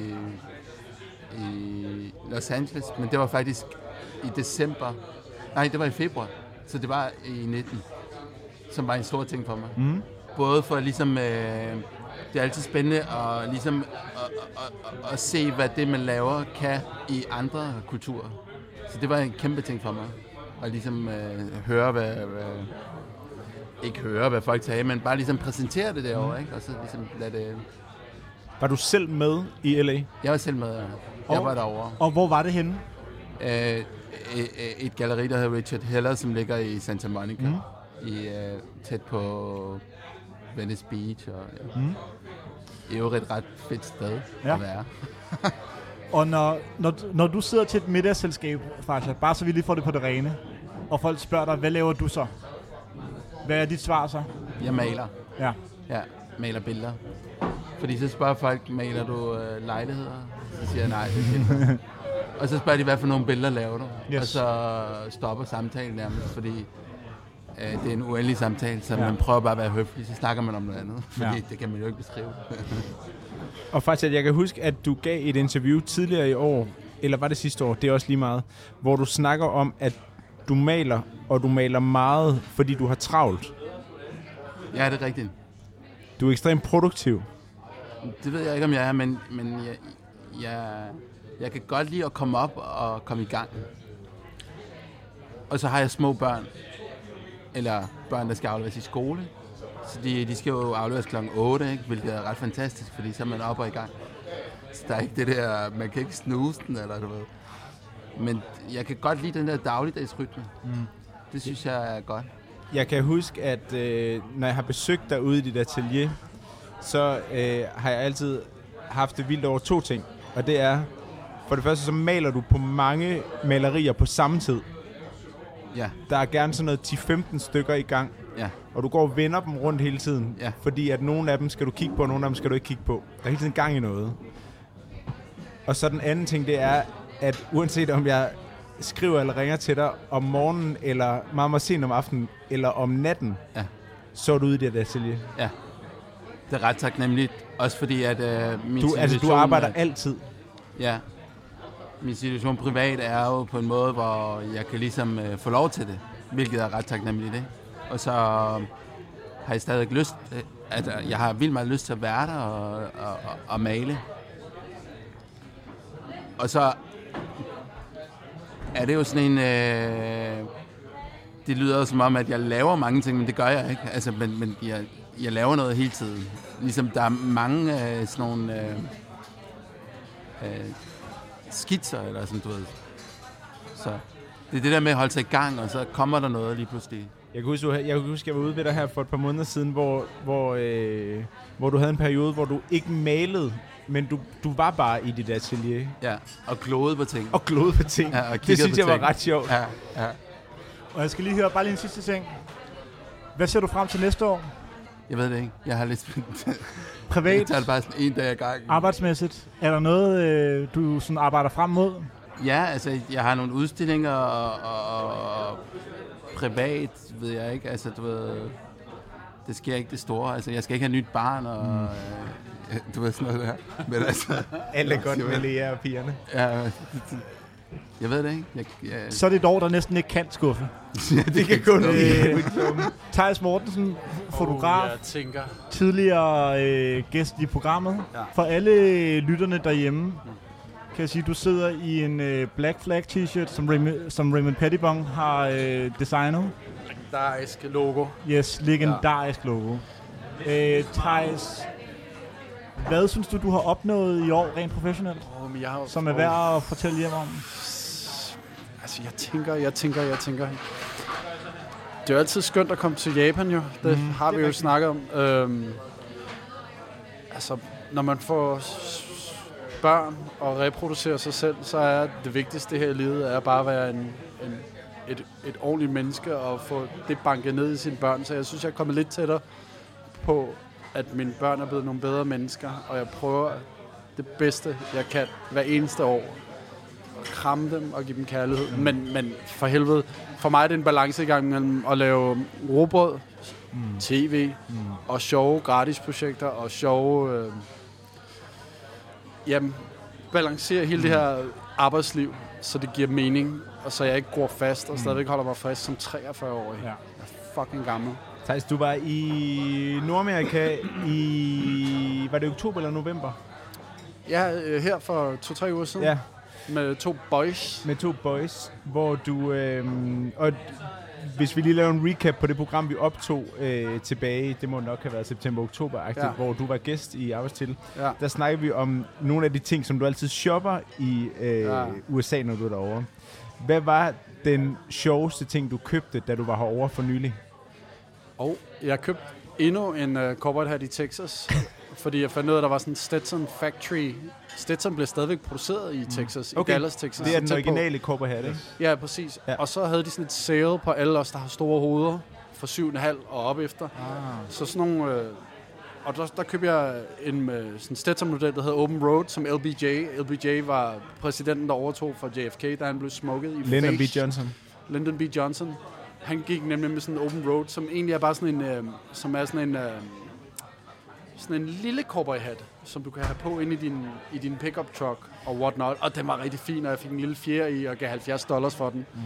i Los Angeles, men det var faktisk i december. Nej, det var i februar. Så det var i 19, som var en stor ting for mig. Mm. Både for ligesom, øh, det er altid spændende at, ligesom, at, at, at, at se, hvad det, man laver, kan i andre kulturer. Så det var en kæmpe ting for mig. At ligesom øh, høre, hvad, hvad, ikke høre, hvad folk sagde, men bare ligesom præsentere det derovre, ikke? Og så ligesom lade det... Var du selv med i LA? Jeg var selv med, ja. jeg var derovre. Og hvor var det henne? Øh, et, et galleri, der hedder Richard Heller, som ligger i Santa Monica. Mm. I, øh, tæt på Venice Beach. Og, ja. Mm. Det er jo et ret fedt sted Ja. at være. Og når, når, når du sidder til et middagsselskab, Fasha, bare så vi lige får det på det rene, og folk spørger dig, hvad laver du så? Hvad er dit svar så? Jeg maler. Ja. Ja, maler billeder. Fordi så spørger folk, maler du øh, lejligheder? Så siger jeg nej, det er. Og så spørger de, hvad for nogle billeder laver du? Yes. Og så stopper samtalen nærmest, fordi øh, det er en uendelig samtale, så Ja. man prøver bare at være høflig, så snakker man om noget andet. Fordi Ja. det kan man jo ikke beskrive. Og faktisk, jeg kan huske, at du gav et interview tidligere i år, eller var det sidste år, det er også lige meget, hvor du snakker om, at du maler, og du maler meget, fordi du har travlt. ja, det er rigtigt. Du er ekstremt produktiv. Det ved jeg ikke, om jeg er, men, men jeg, jeg, jeg kan godt lide at komme op og komme i gang. Og så har jeg små børn, eller børn, der skal afleveres i skole. Så de, de skal jo afleveres kl. 8, ikke? hvilket er ret fantastisk, fordi så er man op og i gang. Så der er ikke det der, man kan ikke snuse den, eller du ved. Men jeg kan godt lide den der dagligdagsrytme. Mm. Det synes jeg er godt. Jeg kan huske, at øh, når jeg har besøgt dig ude i dit atelier, så øh, har jeg altid haft det vildt over to ting. Og det er, for det første så maler du på mange malerier på samme tid. Ja, Der er gerne sådan noget 10-15 stykker i gang. ja, Og du går og vender dem rundt hele tiden. Ja. Fordi at nogle af dem skal du kigge på, og nogle af dem skal du ikke kigge på. Der er hele tiden gang i noget. Og så den anden ting, det er, at uanset om jeg skriver eller ringer til dig om morgenen, eller meget, meget sent om aftenen, eller om natten, Ja. så er du ude i det atelier. ja. Det er ret taknemmeligt. Også fordi, at øh, min Du, altså, du arbejder er- altid. Ja. Min situation privat er jo på en måde, hvor jeg kan ligesom øh, få lov til det, hvilket er ret taknemmelig det. Og så øh, har jeg stadig lyst, øh, at jeg har vildt meget lyst til at være der og, og, og, og male. Og så er det jo sådan en... Øh, det lyder jo som om, at jeg laver mange ting, men det gør jeg ikke. Altså, men, men jeg, jeg laver noget hele tiden. Ligesom der er mange øh, sådan nogle... Øh, øh, skitser, eller sådan, du ved. Så det er det der med at holde sig i gang, og så kommer der noget lige pludselig. Jeg kan huske, jeg, kan huske, jeg var ude ved dig her for et par måneder siden, hvor, hvor, øh, hvor du havde en periode, hvor du ikke malede, men du, du var bare i dit atelier Ja, og klode på ting. og glodede på ting. Ja, og det synes på jeg var ting. ret sjovt. Ja, ja. Og jeg skal lige høre bare lige en sidste ting. Hvad ser du frem til næste år? Jeg ved det ikke. Jeg har lidt... jeg Privat, det bare sådan en dag ad gangen. arbejdsmæssigt. Er der noget, øh, du sådan arbejder frem mod? Ja, altså, jeg har nogle udstillinger, og, og, og privat, ved jeg ikke. Altså, du ved... det sker ikke det store. Altså, jeg skal ikke have nyt barn, og mm. øh, du ved sådan noget der. Men altså, Alt er godt med Lea og pigerne. ja, jeg ved det ikke. Jeg, jeg, Så er det et år, der næsten ikke kan skuffe. Det kan kun Øh, Thijs Mortensen, fotograf, Oh, jeg tænker, tidligere øh, gæst i programmet. Ja. For alle lytterne derhjemme, kan jeg sige, at du sidder i en øh, Black Flag t-shirt, som, Raymond, som Raymond Pettibon har øh, designet. legendarisk logo. Yes, legendarisk ja. logo. Øh, Thijs, hvad synes du, du har opnået i år rent professionelt, Oh, men jeg har, som er værd at fortælle hjem om? Altså, jeg tænker, jeg tænker, jeg tænker. Det er jo altid skønt at komme til Japan, jo. Det mm, har vi jo snakket om. Øhm, altså, når man får børn og reproducerer sig selv, så er det vigtigste her i livet er bare at være en, en, et, et ordentligt menneske og få det banket ned i sine børn. Så jeg synes, jeg er kommet lidt tættere på, at mine børn er blevet nogle bedre mennesker, og jeg prøver det bedste, jeg kan hver eneste år kramme dem og give dem kærlighed. Mm. Men, men for helvede, for mig er det en balancegang mellem at lave robrød, mm. tv mm. og sjove gratisprojekter og sjove... Øh, jamen, balancere hele mm. det her arbejdsliv, så det giver mening, og så jeg ikke går fast og stadigvæk holder mig frisk som 43-årig. Ja. Jeg er fucking gammel. Thijs, du var i Nordamerika i... Var det oktober eller november? Ja, øh, her for to-tre uger siden Ja, med to boys. med to boys, hvor du... Øh, og hvis vi lige laver en recap på det program, vi optog øh, tilbage, det må nok have været september-oktober, ja. Hvor du var gæst i Arbejdstitel. Ja. Der snakker vi om nogle af de ting, som du altid shopper i øh. Ja. USA, når du er derovre. Hvad var den sjoveste ting, du købte, da du var herovre for nylig? Og jeg købte endnu en uh, cowboy hat i Texas, fordi jeg fandt ud af, at der var sådan en Stetson Factory. Stetson blev stadigvæk produceret i Texas, okay. I Dallas, Texas. Det er den originale cowboy hat, ikke? Ja, præcis. Ja. Og så havde de sådan et sale på alle os, der har store hoveder, for 7,5 og op efter. Ah. Så sådan nogle... Øh, og der, der købte jeg en øh, sådan Stetson-model, der hedder Open Road, som LBJ. LBJ var præsidenten, der overtog for JFK, da han blev smukket i Lyndon B. face. Johnson. Lyndon B. Johnson. Han gik nemlig med sådan en open road, som egentlig er bare sådan en, øh, som er sådan en, øh, sådan en lille cowboy hat, som du kan have på ind i din, i din pickup truck og whatnot. Og den var rigtig fin, og jeg fik en lille fjer i og gav 70 dollars for den. Mm.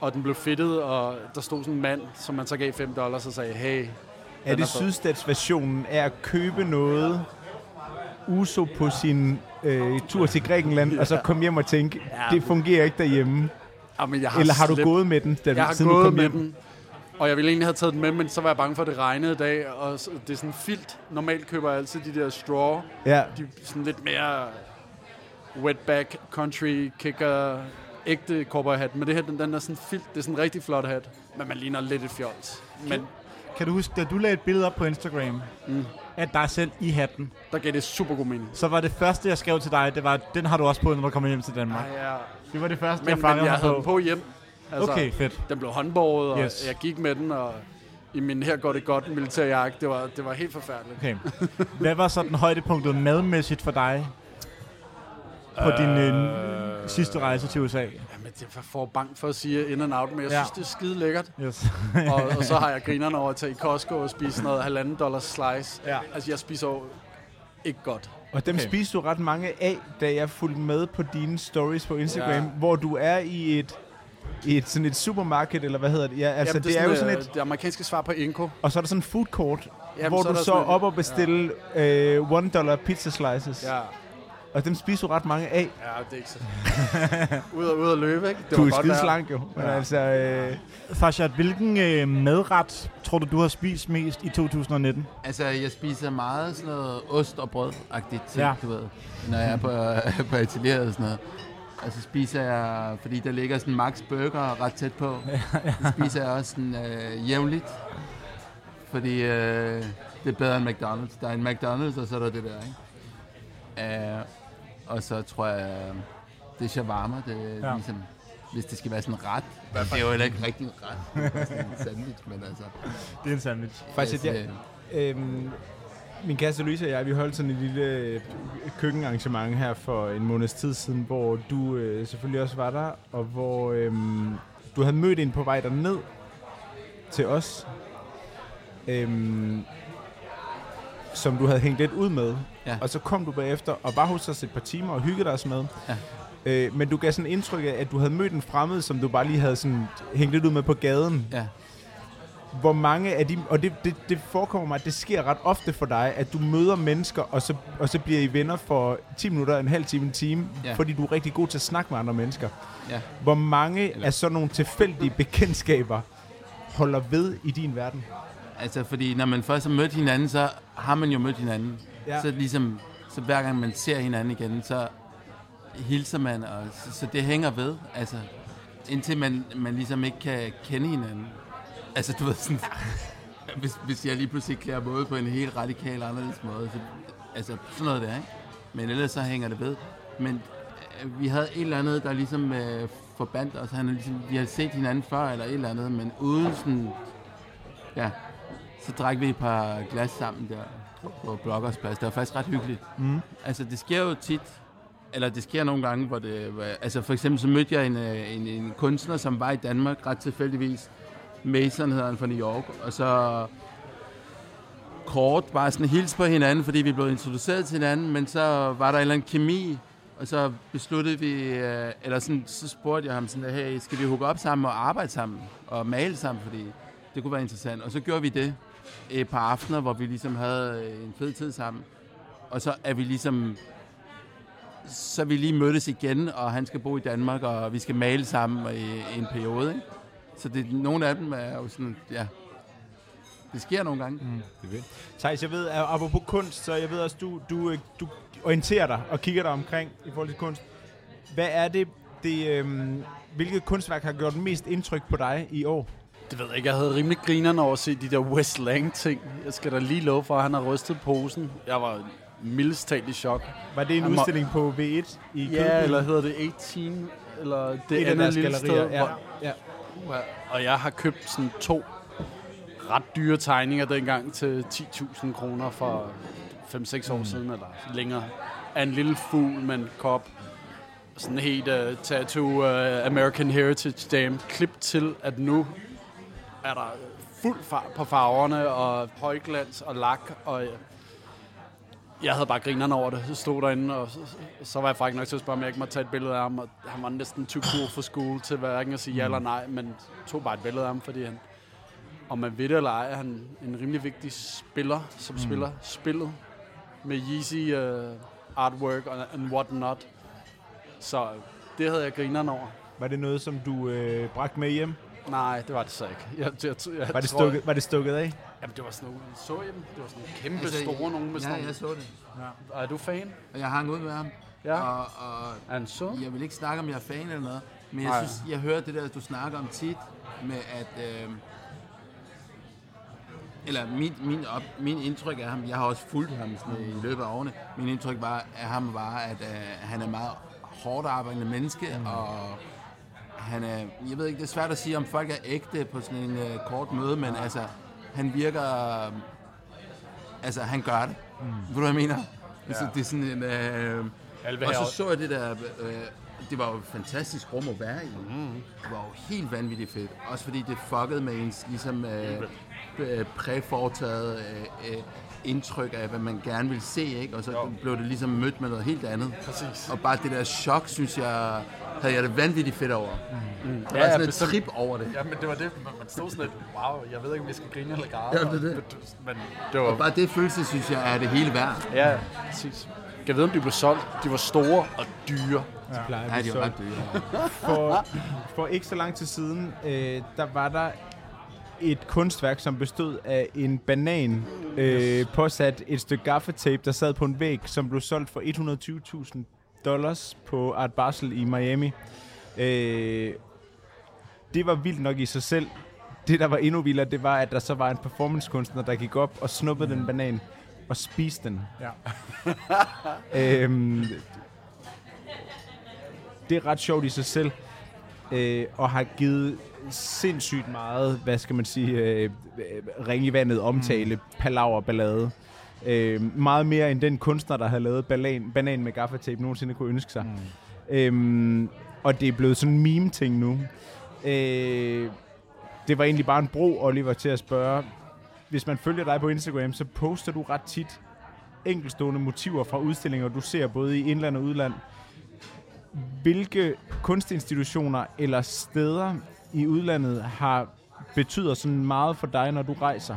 Og den blev fedtet, og der stod sådan en mand, som man så gav 5 dollars og sagde, hey. Er det sydstatsversionen af at købe noget uso på sin øh, tur til Grækenland, og så komme hjem og tænke, det fungerer ikke derhjemme? Ah, men jeg har Eller har du gået med den, da, Jeg har siden du gået kom med hjem? den, og jeg ville egentlig have taget den med, men så var jeg bange for, at det regnede i dag, og det er sådan filt. Normalt køber jeg altid de der straw, Ja, de er sådan lidt mere wetback, country, kicker, ægte cowboy hat. Men det her, den, den er sådan filt, det er sådan en rigtig flot hat, men man ligner lidt et fjols. Men Kan du huske, da du lagde et billede op på Instagram, mm. af dig selv i hatten, der gav det super god mening. så var det første, jeg skrev til dig, det var, den har du også på, når du kommer hjem til Danmark. Ej, ja. Det var det første, Men, jeg men fangede jeg mig havde på. den på hjem. Altså, Okay, fedt. Den blev håndbåret, og Yes. jeg gik med den, og i min her går det godt militærjakke. Det var, det var helt forfærdeligt. Okay. Hvad var så den højdepunktet madmæssigt for dig på din øh, sidste rejse til USA? Jamen, det var for bange for at sige in and out, men jeg Ja. synes, det er skide lækkert. Yes. og, og så har jeg grinerne over at tage i Costco og spise sådan noget halvanden dollars slice. Ja. Altså, jeg spiser jo ikke godt. Og dem Okay. spiste du ret mange af, da jeg fulgte med på dine stories på Instagram, Ja. hvor du er i et, i et, sådan et supermarked, eller hvad hedder det? Ja, altså Jamen, det, er, jo sådan et, Det amerikanske svar på Inko. og så er der sådan en food court, Jamen, hvor så er du så op og bestille øh, one dollar pizza slices. Ja, Og dem spiser du ret mange af. ja det er ikke så... ud, og, ud og løbe, ikke? Det Du var er godt skide slank jo. Men altså, øh, Farshad, hvilken øh, madret tror du, du har spist mest i 2019? Altså, jeg spiser meget sådan noget ost og brød-agtigt ting, Ja. ja. du ved, når jeg er på, på atelieret og sådan noget. Og så spiser jeg, fordi der ligger sådan Max Burger ret tæt på, så spiser jeg også sådan øh, jævnligt. Fordi øh, det er bedre end McDonald's. Der er en McDonald's, og så er der det der, ikke? Øh, og så tror jeg, det er shawarma, det er Ja. ligesom, hvis det skal være sådan en ret. Det er jo heller ikke rigtig en ret, det er sådan en sandwich, men altså... Det er en sandwich. faktisk, altså, jeg, øhm, min kæreste Louise og jeg, vi holdt sådan et lille øh, køkkenarrangement her for en måneds tid siden, hvor du øh, selvfølgelig også var der, og hvor øhm, du havde mødt en på vej derned til os. øhm, som du havde hængt lidt ud med. Ja. Og så kom du bagefter og var hos os et par timer og hyggede dig med. Ja. Øh, men du gav sådan indtryk af, at du havde mødt en fremmed, som du bare lige havde sådan hængt lidt ud med på gaden. Ja. Hvor mange af de... Og det, det, det forekommer mig, at det sker ret ofte for dig, at du møder mennesker, og så, og så bliver I venner for 10 minutter, en halv time, en time, Ja. fordi du er rigtig god til at snakke med andre mennesker. Ja. Hvor mange af sådan nogle tilfældige bekendtskaber holder ved i din verden? Altså, fordi når man først har mødt hinanden, så har man jo mødt hinanden. Ja. Så ligesom, så hver gang man ser hinanden igen, så hilser man, og så, så det hænger ved. Altså, indtil man, man ligesom ikke kan kende hinanden. Altså, du ved sådan, hvis, hvis jeg lige pludselig klæder måde på en helt radikal anderledes måde, så, altså sådan noget der, ikke? Men ellers så hænger det ved. Men øh, vi havde et eller andet, der ligesom øh, forbandt os. Han, ligesom, vi havde set hinanden før, eller et eller andet, men uden sådan, ja, så drak vi et par glas sammen der på Blokkers Plads. Det var faktisk ret hyggeligt. Mm. Altså, det sker jo tit, eller det sker nogle gange, hvor det... Altså, for eksempel så mødte jeg en, øh, en, en kunstner, som var i Danmark ret tilfældigvis. Mason hedder han fra New York. Og så kort bare sådan hils på hinanden, fordi vi blev introduceret til hinanden, men så var der en eller anden kemi, og så besluttede vi, øh, eller sådan, så spurgte jeg ham sådan, hey, skal vi hooke op sammen og arbejde sammen, og male sammen, fordi det kunne være interessant. Og så gjorde vi det Øh, et par aftener, hvor vi ligesom havde øh, en fed tid sammen. Og så er vi ligesom, så vi lige mødtes igen, og han skal bo i Danmark, og vi skal male sammen i en periode, ikke? Så det, nogle af dem er jo sådan, ja, det sker nogle gange. Mm. Thijs, jeg ved, at apropos kunst, så jeg ved også, du, du, øh, du orienterer dig og kigger dig omkring i forhold til kunst. Hvad er det, det øhm, hvilket kunstværk har gjort mest indtryk på dig i år? Det ved jeg ikke. Jeg havde rimelig grinerne over at se de der West Lang ting. Jeg skal da lige love for, at han har rystet posen. Jeg var mildest talt i chok. Var det en Han må- udstilling på V1 i Ja, Kødbyen? eller hedder det 18? Eller det et af andet lille gallerier? sted, Ja. hvor- ja. Og jeg har købt sådan to ret dyre tegninger dengang til 10.000 kroner for 5-6 år siden, eller længere. Af en lille fugl med en kop. Sådan helt uh, tattoo uh, American Heritage Dam. Klip til, at nu er der fuld fart på farverne, og højglans og lak, og jeg havde bare grinerne over det. Så stod derinde, og så, så var jeg faktisk nok til at spørge, om jeg ikke måtte tage et billede af ham. Og han var næsten too cool for school til hverken at sige ja eller nej, men tog bare et billede af ham, fordi han, om man ved det eller ej, er han en rimelig vigtig spiller, som mm. spiller spillet med Yeezy uh, artwork og and what not. Så det havde jeg grinerne over. Var det noget, som du øh, bragte med hjem? Nej, det var det så ikke. Jeg, jeg, jeg, jeg Var det, tror- stukket, var det stukket af? Jamen, det var sådan nogle, så jeg dem? Det var sådan nogle kæmpe Altså, store nogle med sådan Ja, jeg så det. Ja. Er du fan? Og jeg hang ud med ham. Ja. Og, og så? jeg vil ikke snakke om, jeg er fan eller noget, men jeg Nej. synes, jeg hører det der, du snakker om tit, med at... Øh, eller min, min, op, min indtryk af ham, jeg har også fulgt ham sådan, i løbet af årene, min indtryk var, af ham var, at øh, han er meget hårdt arbejdende menneske, mm. og han er, jeg ved ikke, det er svært at sige, om folk er ægte på sådan en øh, kort møde, men altså, han virker, øh, altså, han gør det. Mm. Ved du, hvad jeg mener? Ja. Altså, det er sådan en, øh, og så så jeg det der, øh, det var jo et fantastisk rum at være i. Mm. Det var jo helt vanvittigt fedt. Også fordi det fuckede med ens ligesom, øh, øh, præfortaget øh, øh, indtryk af, hvad man gerne vil se, ikke? Og så jo. blev det ligesom mødt med noget helt andet. Præcis. Og bare det der chok, synes jeg, havde jeg det vanvittigt fedt over. Mm. Mm. Der Ja, var ja, sådan et bestemt. trip over det. Ja, men det var det. Man stod sådan lidt, wow, jeg ved ikke, om vi skal grine eller græde. Ja, det er det. Men det var... Og bare det følelse, synes jeg, er det hele værd. Ja, præcis. Jeg ved, om de blev solgt. De var store og dyre. Ja. Plejer Ja, de var ret dyre. for, for ikke så lang tid siden, øh, der var der et kunstværk, som bestod af en banan, øh, påsat et stykke gaffatape, der sad på en væg, som blev solgt for 120.000 dollars på Art Basel i Miami. Øh, det var vildt nok i sig selv. Det, der var endnu vildere, det var, at der så var en performancekunstner, der gik op og snuppede den banan og spiste den. Ja. øhm, det er ret sjovt i sig selv, øh, og har givet sindssygt meget, hvad skal man sige, øh, øh, ring i vandet omtale, mm. palaver, ballade. Øh, meget mere end den kunstner, der har lavet banan, banan med gaffatape, nogensinde kunne ønske sig. Mm. Øhm, og det er blevet sådan en meme-ting nu. Øh, det var egentlig bare en bro, Oliver, til at spørge, hvis man følger dig på Instagram, så poster du ret tit enkelstående motiver fra udstillinger, du ser både i indland og udland. Hvilke kunstinstitutioner eller steder i udlandet har betyder sådan meget for dig, når du rejser?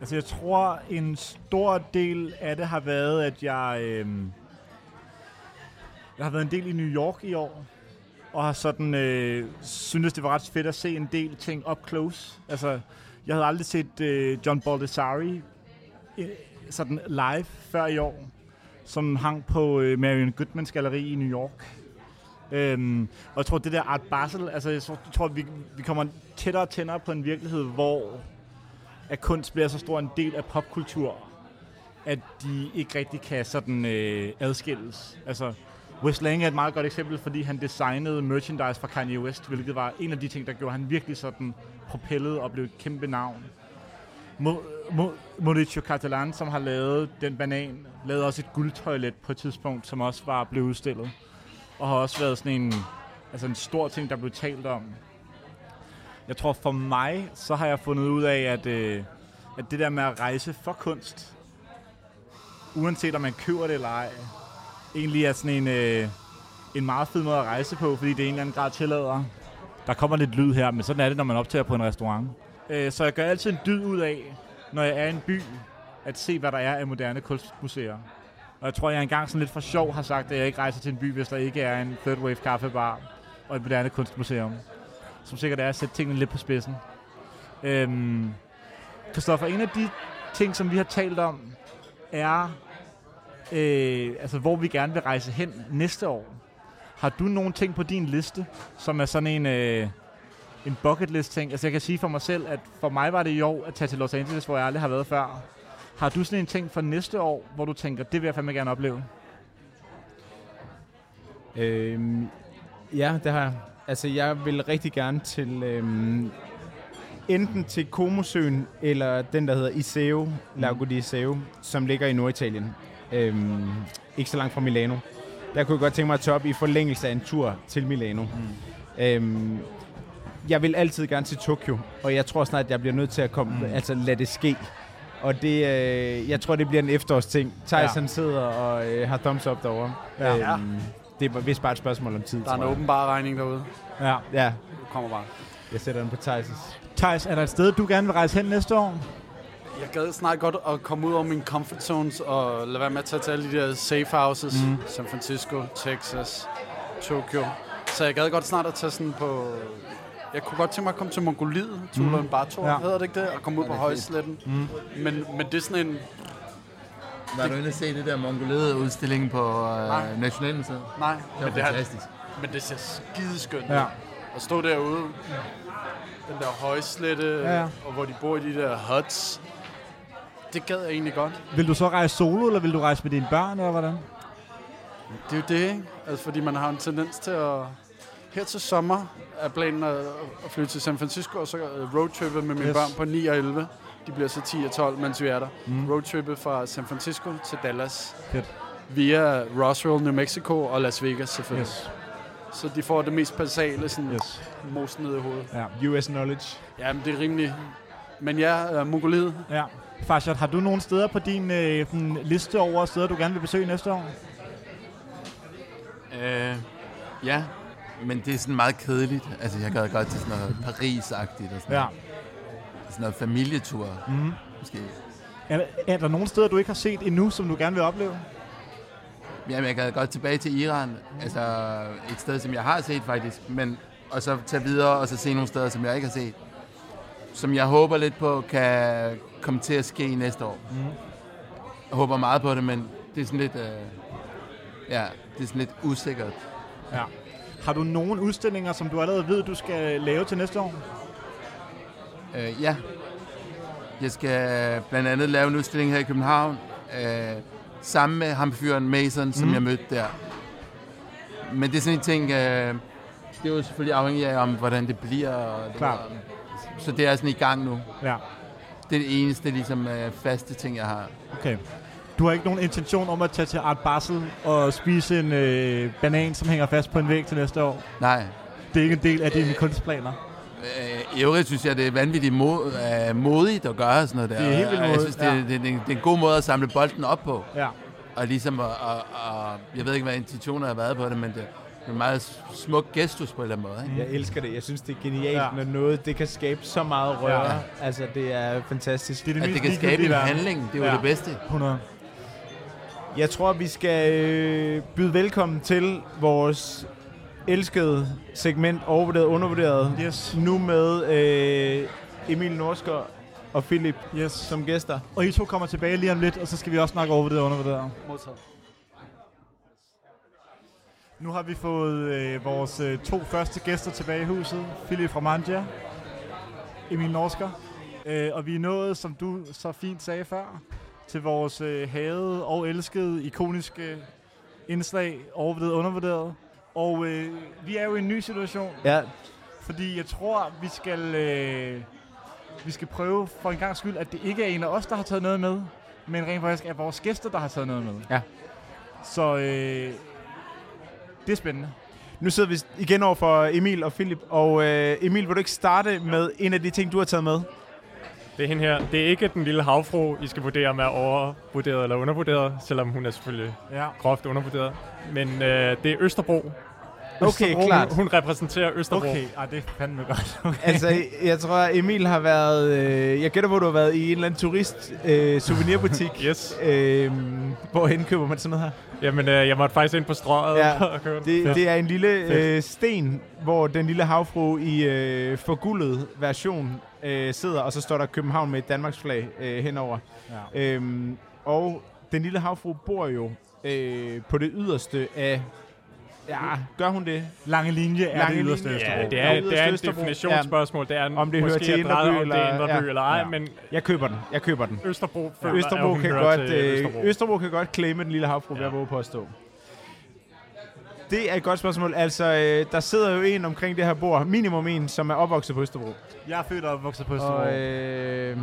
Altså, jeg tror, en stor del af det har været, at jeg... Øh, jeg har været en del i New York i år, og har sådan øh, syntes, det var ret fedt at se en del ting up close. Altså, jeg havde aldrig set øh, John Baldessari øh, sådan live før i år, som hang på øh, Marion Goodmans galleri i New York. Øhm, og jeg tror, det der Art Basel, altså jeg tror, vi, vi kommer tættere og tættere på en virkelighed, hvor at kunst bliver så stor en del af popkultur, at de ikke rigtig kan sådan øh, adskilles. Altså, West Lang er et meget godt eksempel, fordi han designede merchandise fra Kanye West, hvilket var en af de ting, der gjorde han virkelig sådan propellet og blev et kæmpe navn. Mo- Mo- Mauricio Catalan, som har lavet den banan, lavede også et guldtoilet på et tidspunkt, som også var blevet udstillet. Og har også været sådan en, altså en stor ting, der blev talt om. Jeg tror for mig, så har jeg fundet ud af, at, øh, at det der med at rejse for kunst, uanset om man køber det eller ej, egentlig er sådan en, øh, en meget fed måde at rejse på, fordi det er en eller anden grad tillader. Der kommer lidt lyd her, men sådan er det, når man optager på en restaurant. Øh, så jeg gør altid en dyd ud af, når jeg er i en by, at se, hvad der er af moderne kunstmuseer. Og jeg tror, jeg engang sådan lidt for sjov har sagt, at jeg ikke rejser til en by, hvis der ikke er en third wave kaffebar og et moderne kunstmuseum. Som sikkert er at sætte tingene lidt på spidsen. Øhm, Christoffer, en af de ting, som vi har talt om, er, øh, altså, hvor vi gerne vil rejse hen næste år. Har du nogle ting på din liste, som er sådan en, øh, en bucket list ting? Altså jeg kan sige for mig selv, at for mig var det i år at tage til Los Angeles, hvor jeg aldrig har været før. Har du sådan en ting for næste år, hvor du tænker, det vil jeg fandme gerne opleve? Øhm, ja, det har jeg. Altså, jeg vil rigtig gerne til øhm, enten til Comosøen, eller den, der hedder Iseo, Lago di Iseo, som ligger i Norditalien. Øhm, ikke så langt fra Milano. Der kunne jeg godt tænke mig at tage op i forlængelse af en tur til Milano. Mm. Øhm, jeg vil altid gerne til Tokyo, og jeg tror snart, at jeg bliver nødt til at komme, mm. altså lade det ske. Og det, øh, jeg tror, det bliver en efterårsting. Thijs, Ja. han sidder og øh, har thumbs up derovre. Ja. Øhm, det er vist bare et spørgsmål om tid, Der er en åbenbar regning derude. Ja. Ja, Du kommer bare. jeg sætter den på Thijs' Thijs, er der et sted, du gerne vil rejse hen næste år? Jeg gad snart godt at komme ud over mine comfort zones og lade være med at tage til alle de der safe houses. Mm. San Francisco, Texas, Tokyo. Så jeg gad godt snart at tage sådan på... Jeg kunne godt tænke mig at komme til Mongoliet, til mm. Bator, Ja. hedder det ikke det? Og komme ud på det højsletten. Mm. Men, men det er sådan en... Var du inde og se det der Mongoliet-udstilling på Nej. øh, Nationalmuseet? Nej, Det men var det, har, fantastisk. men det ser skideskønt ud. Ja. At stå derude, den der højslette, Ja, ja. og hvor de bor i de der huts. Det gad jeg egentlig godt. Vil du så rejse solo, eller vil du rejse med dine børn, eller hvordan? Det er jo det, ikke? Altså, fordi man har en tendens til at... Her til sommer er planen at, at flytte til San Francisco, og så øh, roadtrippe med mine Yes. børn på 9 og 11. De bliver så 10 og 12, mens vi er der. Mm. Roadtrippe fra San Francisco til Dallas. Fedt. Via Roswell, New Mexico og Las Vegas selvfølgelig. Yes. Så de får det mest basale, sådan yes. Mos ned i hovedet. Ja. US Knowledge. Jamen, det er rimelig... Men ja, uh, Mongoliet. ja. Farshad, har du nogle steder på din øh, liste over steder, du gerne vil besøge næste år? Øh, ja, men det er sådan meget kedeligt. Altså, jeg gad godt til sådan noget Paris-agtigt og sådan, Ja. noget. sådan noget familietur. Mm. Måske. Er, er der nogle steder, du ikke har set endnu, som du gerne vil opleve? Jamen, jeg gad godt tilbage til Iran. Altså, et sted, som jeg har set faktisk. Men, og så tage videre, og så se nogle steder, som jeg ikke har set. Som jeg håber lidt på, kan komme til at ske næste år. Mm. Jeg håber meget på det, men det er sådan lidt... Øh, ja, det er sådan lidt usikkert. Ja. Har du nogle udstillinger, som du allerede ved, du skal lave til næste år? Øh, ja. Jeg skal blandt andet lave en udstilling her i København. Øh, sammen med ham fyren Mason, som Mm. jeg mødte der. Men det er sådan en ting... Øh, det er jo selvfølgelig afhængigt af, om hvordan det bliver. Og det Klart. Så det er sådan i gang nu. Ja. Det er det eneste ligesom, øh, faste ting, jeg har. Okay. Du har ikke nogen intention om at tage til Art Basel og spise en øh, banan, som hænger fast på en væg til næste år? Nej. Det er ikke en del af dine kunstplaner? Øh, I øvrigt synes jeg, det er vanvittigt mod, øh, modigt at gøre sådan noget der. Det er helt vildt Og Jeg modigt, synes, det, er, ja. det, det, det er en god måde at samle bolden op på. Ja. Og ligesom at, at, at, jeg ved ikke, hvad intentioner har været på det, men det er en meget smuk gestus på en eller anden måde. Ikke? Jeg elsker det. Jeg synes, det er genialt, Ja. når noget det kan skabe så meget røre. Ja. Altså, det er fantastisk. Det er det At mest det kan skabe en handling, det er jo Ja. det bedste. 100. Jeg tror, vi skal øh, byde velkommen til vores elskede segment Overvurderet Undervurderet. Yes. Nu med øh, Emil Norsker og Philip Yes. som gæster. Og I to kommer tilbage lige om lidt, og så skal vi også snakke over det og undervurderet. Modtaget. Nu har vi fået øh, vores øh, to første gæster tilbage i huset. Philip fra Mangia, Emil Norsker. Øh, og vi er nået, som du så fint sagde før, til vores øh, havede og elskede, ikoniske indslag, overvurderet undervurderet. Og øh, vi er jo i en ny situation, Ja, fordi jeg tror, vi skal, øh, vi skal prøve for en gang skyld, at det ikke er en af os, der har taget noget med, men rent faktisk er vores gæster, der har taget noget med. Ja. Så øh, det er spændende. nu sidder vi igen over for Emil og Philip. Og øh, Emil, vil du ikke starte med en af de ting, du har taget med? Det er hende her. Det er ikke den lille havfru, I skal vurdere, om er overvurderet eller undervurderet, selvom hun er selvfølgelig Ja. groft undervurderet. Men øh, det er Østerbro. Okay, Østerbro, klart. Hun, hun repræsenterer Østerbro. Okay, ah, det er fandme godt. Okay. Altså, jeg tror, Emil har været... Øh, jeg gætter på, at du har været i en eller anden turist øh, souvenirbutik. Yes. øh, hvorhen køber man sådan noget her? Jamen, øh, jeg måtte faktisk ind på strøget Ja, og købe. Det, det er en lille øh, sten, hvor den lille havfru i øh, forguldet version øh, sidder, og så står der København med et Danmarks flag øh, henover. Ja. Øhm, og den lille havfru bor jo øh, på det yderste af... Ja, gør hun det? Lange linje er Lange det yderste linje, Østerbro. Ja, det er, Ja, det er Østerbro. definitionsspørgsmål. Det er en, Om det hører til Indre By om det er eller- Indre By ja. eller ej, Ja. men Jeg køber den. Jeg køber den. Østerbro føler, Østerbro kan, godt, øh, Østerbro. Østerbro kan godt claime den lille havfru, ja. Ja. jeg våge på at stå. Det er et godt spørgsmål. Altså, øh, der sidder jo en omkring det her bord, minimum en, som er opvokset på Østerbro. Jeg er født og opvokset på Østerbro. Og øh,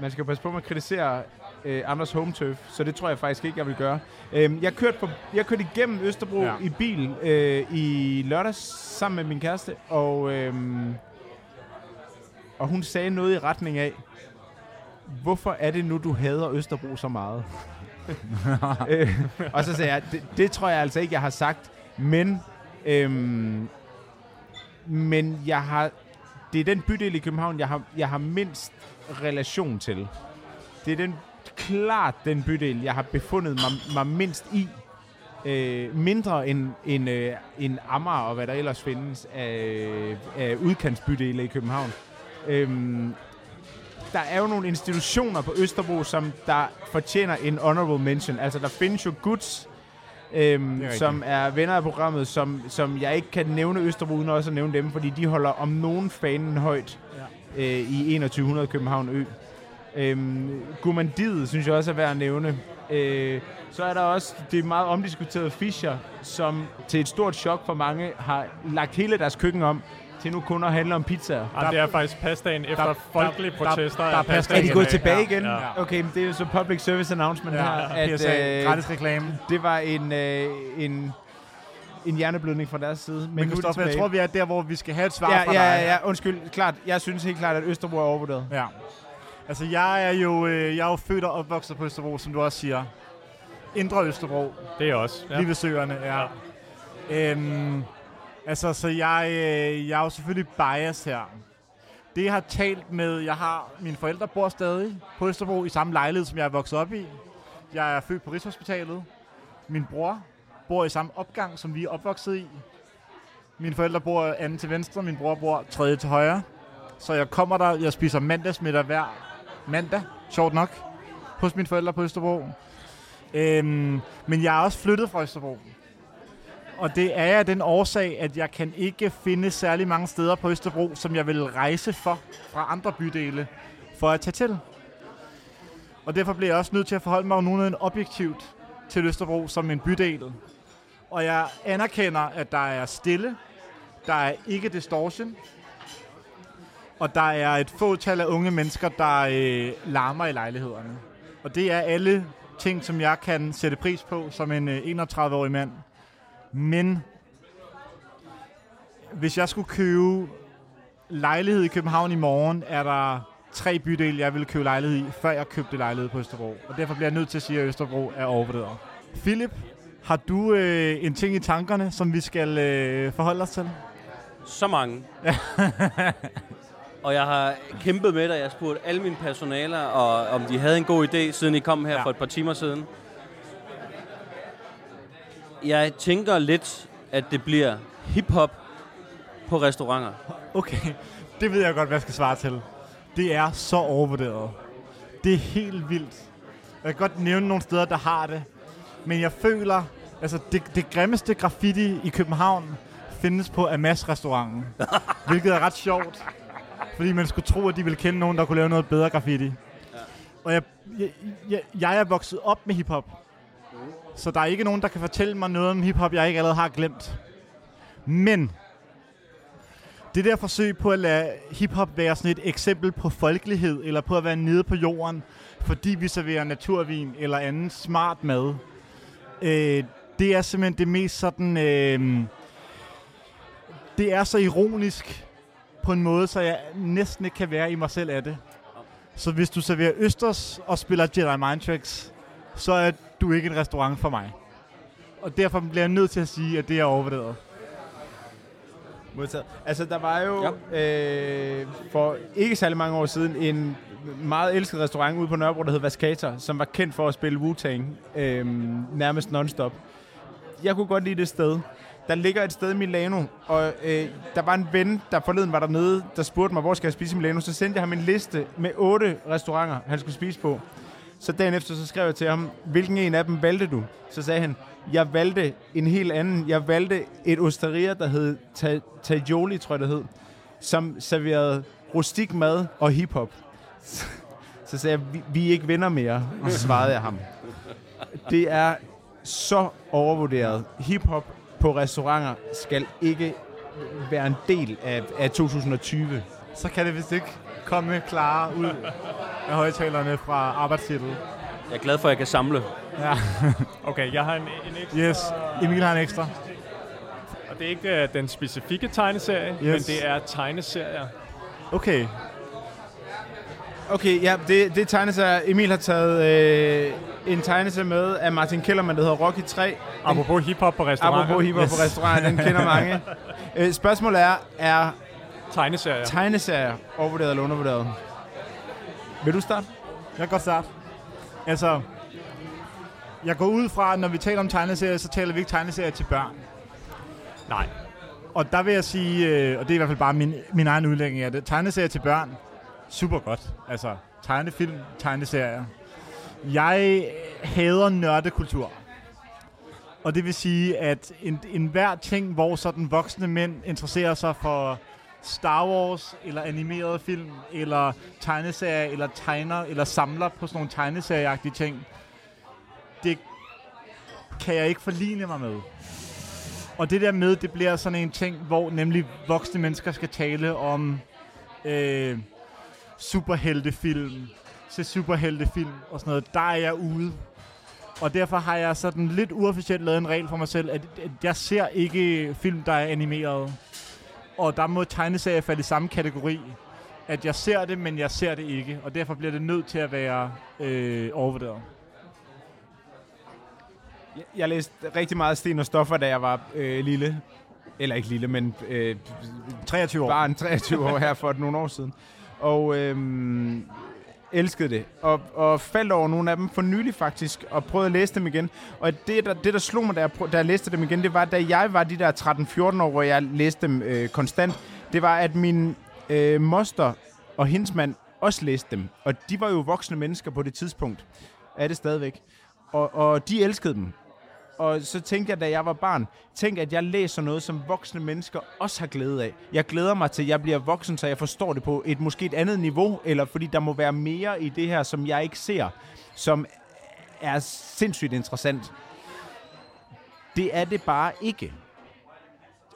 man skal passe på med at kritisere øh, Anders home turf, så det tror jeg faktisk ikke, jeg vil gøre. Øh, jeg kørte på, jeg kørte igennem Østerbro ja. i bil øh, i lørdags sammen med min kæreste, og, øh, og hun sagde noget i retning af, hvorfor er det nu, du hader Østerbro så meget? øh, og så sagde jeg, det, det tror jeg altså ikke, jeg har sagt, men, øhm, men jeg har, det er den bydel i København, jeg har, jeg har mindst relation til. Det er den, klart den bydel, jeg har befundet mig, mig mindst i. Øh, mindre end, end, øh, end Amager og hvad der ellers findes af, af udkantsbydele i København. Øhm, der er jo nogle institutioner på Østerbro, som der fortjener en honorable mention. Altså, der findes jo Guds, øhm, rigtigt. som er venner af programmet, som, som jeg ikke kan nævne Østerbro uden også at nævne dem, fordi de holder om nogen fanen højt Ja. øh, i 2100 København Ø. Øhm, Gumandiet synes jeg også er værd at nævne. Øh, så er der også det meget omdiskuterede Fischer, som til et stort chok for mange har lagt hele deres køkken om til nu kun at handle om pizzaer. Ej, det er faktisk pasdagen efter der- folkelige der- protester. der er pasdagen pasdagen Er de gået tilbage. tilbage igen? Ja. Okay, men det er jo så public service announcement Ja, her, at PSA, øh, gratis reklame. det var en, øh, en, en hjerneblødning fra deres side. Men, Men er Christoffer, jeg tror, vi er der, hvor vi skal have et svar ja, fra ja, dig. ja, ja, undskyld. Klart, jeg synes helt klart, at Østerbro er overvurderet. Ja. Altså, jeg er jo, øh, jeg er jo født og opvokset på Østerbro, som du også siger. Indre Østerbro, Det er også. ja. lige ved søerne, ja. ja. Øhm, altså, så jeg, øh, jeg er jo selvfølgelig bias her. Det, jeg har talt med, jeg har, mine forældre bor stadig på Østerbro i samme lejlighed, som jeg er vokset op i. Jeg er født på Rigshospitalet. Min bror bor i samme opgang, som vi er opvokset i. Mine forældre bor anden til venstre, min bror bor tredje til højre. Så jeg kommer der, jeg spiser mandagsmiddag hver mandag, sjovt nok, hos mine forældre på Østerbro. Øhm, men jeg er også flyttet fra Østerbro. Og det er jeg af den årsag, at jeg kan ikke finde særlig mange steder på Østerbro, som jeg vil rejse for fra andre bydele for at tage til. Og derfor bliver jeg også nødt til at forholde mig nogenlunde objektivt til Østerbro som en bydel. Og jeg anerkender, at der er stille, der er ikke distortion, og der er et fåtal af unge mennesker, der øh, larmer i lejlighederne. Og det er alle ting, som jeg kan sætte pris på som en øh, 31-årig mand. Men hvis jeg skulle købe lejlighed i København i morgen, er der tre bydele, jeg ville købe lejlighed i, før jeg købte lejlighed på Østerbro. Og derfor bliver jeg nødt til at sige, at Østerbro er overvurderet. Philip, har du øh, en ting i tankerne, som vi skal øh, forholde os til? Så mange. og jeg har kæmpet med dig. Jeg har spurgt alle mine personaler, og, om de havde en god idé, siden I kom her ja. for et par timer siden. Jeg tænker lidt, at det bliver hip-hop på restauranter. Okay, det ved jeg godt, hvad jeg skal svare til. Det er så overvurderet. Det er helt vildt. Jeg kan godt nævne nogle steder, der har det. Men jeg føler, altså det, det grimmeste graffiti i København findes på Amas restauranten. hvilket er ret sjovt. Fordi man skulle tro, at de ville kende nogen, der kunne lave noget bedre graffiti. Ja. Og jeg, jeg, jeg, jeg er vokset op med hiphop. Så der er ikke nogen, der kan fortælle mig noget om hiphop, jeg ikke allerede har glemt. Men det der forsøg på at lade hiphop være sådan et eksempel på folkelighed, eller på at være nede på jorden, fordi vi serverer naturvin eller anden smart mad, øh, det er simpelthen det mest sådan... Øh, det er så ironisk på en måde, så jeg næsten ikke kan være i mig selv af det. Så hvis du serverer Østers og spiller Jedi Mind Tricks, så er du ikke en restaurant for mig. Og derfor bliver jeg nødt til at sige, at det er overvurderet. Modtaget. Altså, der var jo ja. øh, for ikke særlig mange år siden en meget elsket restaurant ude på Nørrebro, der hed Vaskator, som var kendt for at spille Wu-Tang øh, nærmest non-stop. Jeg kunne godt lide det sted. Der ligger et sted i Milano, og øh, der var en ven, der forleden var dernede, der spurgte mig, hvor skal jeg spise i Milano? Så sendte jeg ham en liste med otte restauranter, han skulle spise på. Så dagen efter, så skrev jeg til ham, hvilken en af dem valgte du? Så sagde han, jeg valgte en helt anden. Jeg valgte et osteria, der hed Tajoli, tror jeg det hed, som serverede rustik mad og hiphop. Så sagde jeg, vi, vi er ikke venner mere, og svarede jeg ham. Det er så overvurderet. Hiphop på restauranter skal ikke være en del af, af 2020. Så kan det vist ikke komme klarere ud af højtalerne fra arbejdstitlet. Jeg er glad for, at jeg kan samle. Ja. Okay, jeg har en, en ekstra, Yes, Emil har en ekstra. og det er ikke uh, den specifikke tegneserie, yes. men det er tegneserier. Okay, Okay, ja, det, det er tegneserier. Emil har taget øh, en tegneserie med af Martin Kellermann, der hedder Rocky 3. Apropos hiphop på restauranter. Apropos hiphop yes. på restauranter, den kender mange. Øh, spørgsmålet er, er Tegneserier. tegneserier overvurderet eller undervurderet? Vil du starte? jeg kan godt starte. Altså, jeg går ud fra, at når vi taler om tegneserier, så taler vi ikke tegneserier til børn. Nej. Og der vil jeg sige, øh, og det er i hvert fald bare min, min egen udlægning af det, tegneserier til børn, super godt. Altså, tegnefilm, tegneserier. Jeg hader nørdekultur. Og det vil sige, at en, en hver ting, hvor sådan voksne mænd interesserer sig for Star Wars, eller animerede film, eller tegneserier, eller tegner, eller samler på sådan nogle tegneserieagtige ting, det kan jeg ikke forligne mig med. Og det der med, det bliver sådan en ting, hvor nemlig voksne mennesker skal tale om øh, superheltefilm, se superheltefilm og sådan noget. Der er jeg ude. Og derfor har jeg sådan lidt uofficielt lavet en regel for mig selv, at, at jeg ser ikke film, der er animeret. Og der må tegneserier falde i samme kategori. At jeg ser det, men jeg ser det ikke. Og derfor bliver det nødt til at være øh, overvurderet. Jeg, jeg læste rigtig meget Sten og Stoffer, da jeg var øh, lille. Eller ikke lille, men øh, 23 år. barn 23 år her for nogle år siden. Og øhm, elskede det. Og, og faldt over nogle af dem for nylig faktisk, og prøvede at læse dem igen. Og det, der, det, der slog mig, da jeg, prøv, da jeg læste dem igen, det var, da jeg var de der 13-14 år, hvor jeg læste dem øh, konstant, det var, at min øh, moster og hendes mand også læste dem. Og de var jo voksne mennesker på det tidspunkt. Er det stadigvæk. Og, og de elskede dem. Og så tænkte jeg, da jeg var barn, tænk, at jeg læser noget, som voksne mennesker også har glæde af. Jeg glæder mig til, at jeg bliver voksen, så jeg forstår det på et måske et andet niveau, eller fordi der må være mere i det her, som jeg ikke ser, som er sindssygt interessant. Det er det bare ikke.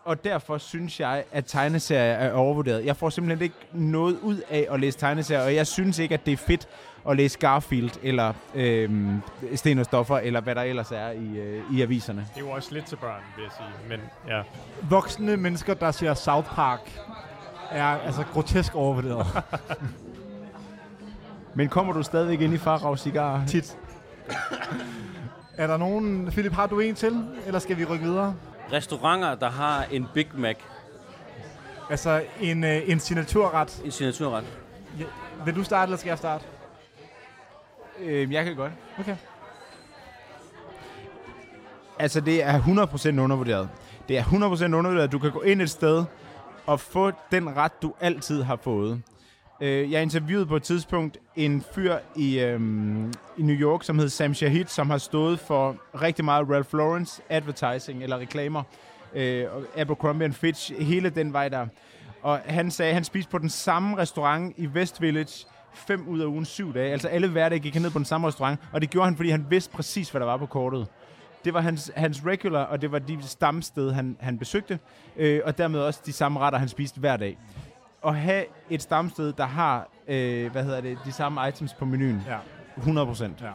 Og derfor synes jeg, at tegneserier er overvurderet. Jeg får simpelthen ikke noget ud af at læse tegneserier, og jeg synes ikke, at det er fedt at læse Garfield, eller øhm, Sten og Stoffer, eller hvad der ellers er i, øh, i aviserne. Det er jo også lidt til børn, vil jeg sige. Men ja, Voksne mennesker, der ser South Park, er altså grotesk overvurderet. Men kommer du stadigvæk ind i Farag Cigar? Tit. er der nogen... Philip, har du en til? Eller skal vi rykke videre? Restauranter, der har en Big Mac, Altså en, øh, en signaturret. en signaturret. Ja, Vil du starte, eller skal jeg starte? Øh, jeg kan godt. Okay. Altså, det er 100% undervurderet. Det er 100% undervurderet. Du kan gå ind et sted og få den ret, du altid har fået. Øh, Jeg interviewede på et tidspunkt en fyr i, øhm, i New York, som hed Sam Shahid, som har stået for rigtig meget Ralph Lauren advertising, eller reklamer. Øh, og Abercrombie Fitch, hele den vej der. Og han sagde, at han spiste på den samme restaurant i West Village fem ud af ugen syv dage. Altså alle hverdage gik han ned på den samme restaurant, og det gjorde han, fordi han vidste præcis, hvad der var på kortet. Det var hans, hans regular, og det var de stamsted, han, han besøgte, øh, og dermed også de samme retter, han spiste hver dag. At have et stamsted, der har øh, hvad hedder det, de samme items på menuen, Ja. 100 procent. Ja.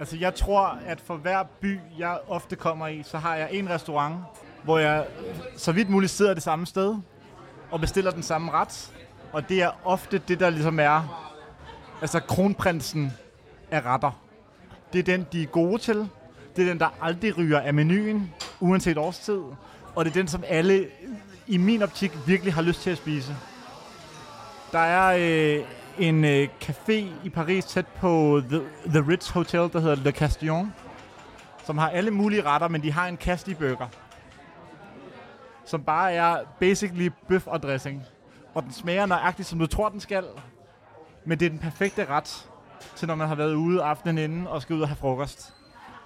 Altså, jeg tror, at for hver by, jeg ofte kommer i, så har jeg en restaurant, hvor jeg så vidt muligt sidder det samme sted og bestiller den samme ret. Og det er ofte det, der ligesom er altså kronprinsen af retter. Det er den, de er gode til. Det er den, der aldrig ryger af menuen, uanset årstid. Og det er den, som alle i min optik virkelig har lyst til at spise. Der er øh, en øh, café i Paris tæt på The, The Ritz Hotel, der hedder Le Castillon, som har alle mulige retter, men de har en kasti burger, som bare er basically bøf og dressing. Og den smager nøjagtigt, som du tror, den skal. Men det er den perfekte ret til, når man har været ude aftenen inden og skal ud og have frokost.